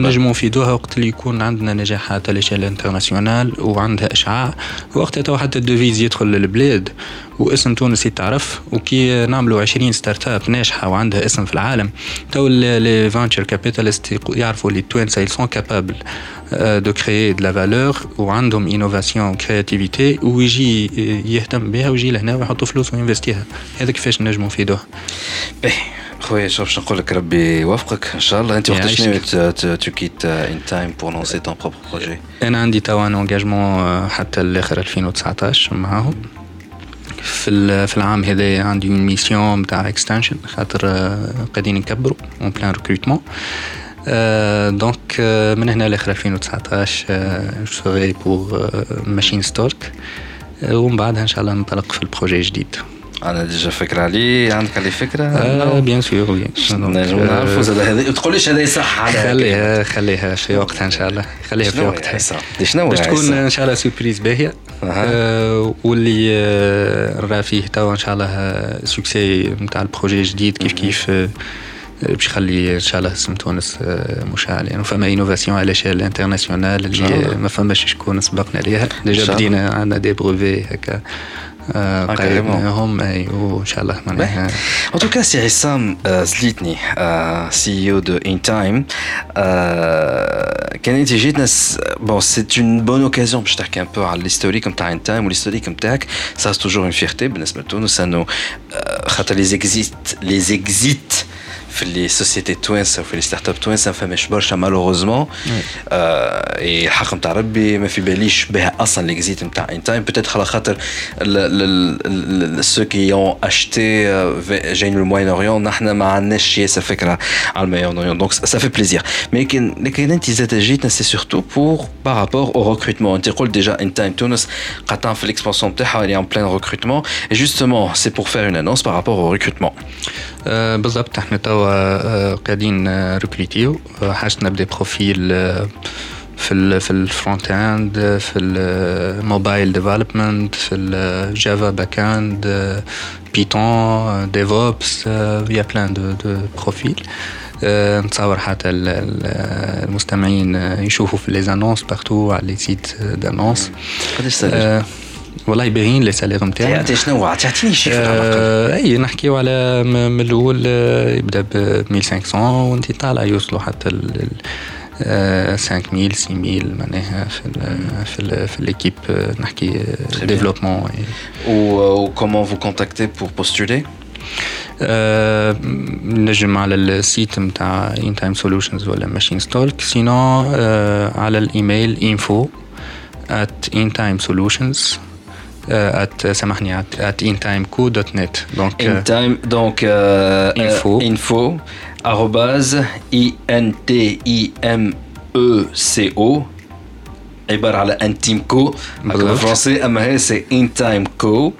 نجموا نفيدوها وقت اللي يكون عندنا نجاحات على échelle internationale وعندها إشعاع وقتها تو حتى ال devise يدخل للبلاد واسم تونس يتعرف وكي نعملوا 20 start-up ناجحة وعندها اسم في العالم تو les venture capitalists يعرفوا اللي التوانسه capables euh, de créer de la valeur وعندهم innovation créativité ويجي يهتم بها ويجي لهنا ويحطوا فلوس وي investi ها. هذا كيفاش نجموا نفيدوه باهي خويا شوف باش نقول لك ربي يوفقك إن شاء الله. أنت وقت شنو يعيشك. tu quittes In Time pour lancer ton propre projet أنا عندي توا un engagement حتى لاخر 2019 معاهم في في العام هذا عندي une mission نتاع extension خاطر آه، قاعدين نكبروا un plan recrutement donc من هنا لآخر 2019 je pour Machinestalk ومن بعدها إن شاء الله ننطلق في ال projet جديد أنا déjà فكرة عليه عندك عليه فكرة؟ bien sûr نجم نعرفوا زاد هذا تقوليش هذا صح؟ على خليها خليها في وقتها إن شاء الله. خليها في شنو وقتها. شنو باش تكون؟ إن شاء الله surprise باهية. آه واللي آه نرى فيه توا إن شاء الله آه، succès نتاع ال projet جديد كيف كيف آه، باش يخلي إن شاء الله اسم تونس آه، مشعل يعني فما innovation à l'échelle internationale. اللي ما فماش شكون سبقنا ليها. déjà. بدينا عندنا des brevets هكا. آه، آه، carrément. قريبناهم اي وان شاء الله معناها En tout cas, c'est Issam euh, Zlitni, euh, CEO de InTime. Euh, كان انت جيتنا س- bon, c'est une bonne occasion باش تحكي un peu على l'historique نتاع InTime وال historique نتاعك ça c'est toujours une fierté بالنسبة لتونس انه آه، خاطر les exits les exits في les sociétés توانسه وفي les start-up توانسه ما فماش برشا malheureusement إي الحق نتاع ربي ما في باليش بها أصلا l'exit نتاع In Time peut-être على خاطر ceux qui ont acheté جايين من ال Moyen-Orient نحن ما عندناش ياسر فكره على ال Moyen-Orient donc ça fait plaisir لكن لكن انت زاد جيتنا c'est surtout pour par rapport au recrutement انت قلت déjà In Time تونس قطعا في ال expansion نتاعها اللي en plein recrutement et justement c'est pour faire une annonce par rapport au recrutement بالضبط. إحنا توا قاعدين ريكروتيو حاجتنا ب des profils في ال في ال front-end في ال mobile development في ال Java back-end Python DevOps il y a plein de de profils نتصور حتى المستمعين يشوفوا في les annonces partout على les sites d'annonces قداش والله باهيين les salaires تعطي شنو تعطيني chiffre آه اي نحكيو على من الأول يبدأ ب 1500 وانت طالع يوصلوا حتى ال 5000 6000 معناها في ال في ال في l'équipe نحكي développement و comment vous contacter pour postuler نجم على ال site نتاع In Time Solutions ولا ماشين ستولك sinon على الإيميل info at in time solutions at سامحني at, at intimeco.net donc in time donc euh, info. info arrobase i n t i m e c o عبارة على انتيمكو بالفرنسي اما هي c'est intimeco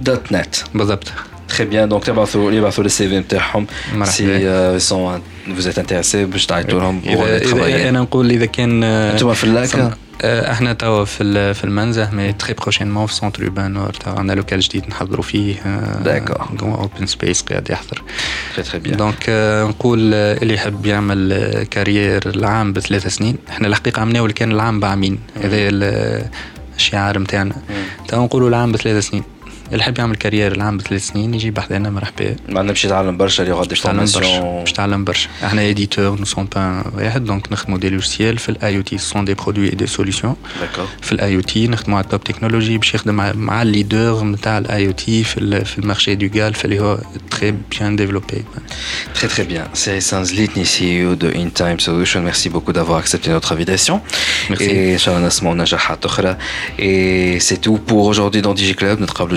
dot net بالضبط Très bien, donc يبعثوا يبعثوا les CV نتاعهم si سون vous êtes intéressé باش تعيطوا لهم أنا نقول اذا كان أنتم في اللاكا إحنا توا في في المنزه mais très prochainement في Centre Urbain Nord توا عندنا local جديد نحضروا فيه d'accord open space قاعد يحضر. très très bien donc نقول اللي يحب يعمل carrière العام بثلاث سنين. إحنا الحقيقة عملناه كان العام بعامين هذا الشعار نتاعنا توا نقولوا العام بثلاث سنين. اللي يحب يعمل كارير العام بثلاث سنين يجي بحذانا مرحبا ما باش يتعلم برشا اللي يقعد يتعلم برشا باش يتعلم برشا إحنا ايديتور نو سون با واحد دونك نخدموا دي لوجيسيال في الاي أو تي سون دي برودوي اي دي سوليسيون في الاي أو تي نخدموا على التوب تكنولوجي باش يخدم مع الليدر نتاع الاي أو تي في في المارشي دو جالف اللي هو تري بيان ديفلوبي Très très bien. C'est Sans Litni, CEO de In Time Solution. Merci beaucoup d'avoir accepté notre invitation. Merci. Et Shalom Asma, Najahat Okhra. Et c'est tout pour aujourd'hui dans DigiClub. Notre câble de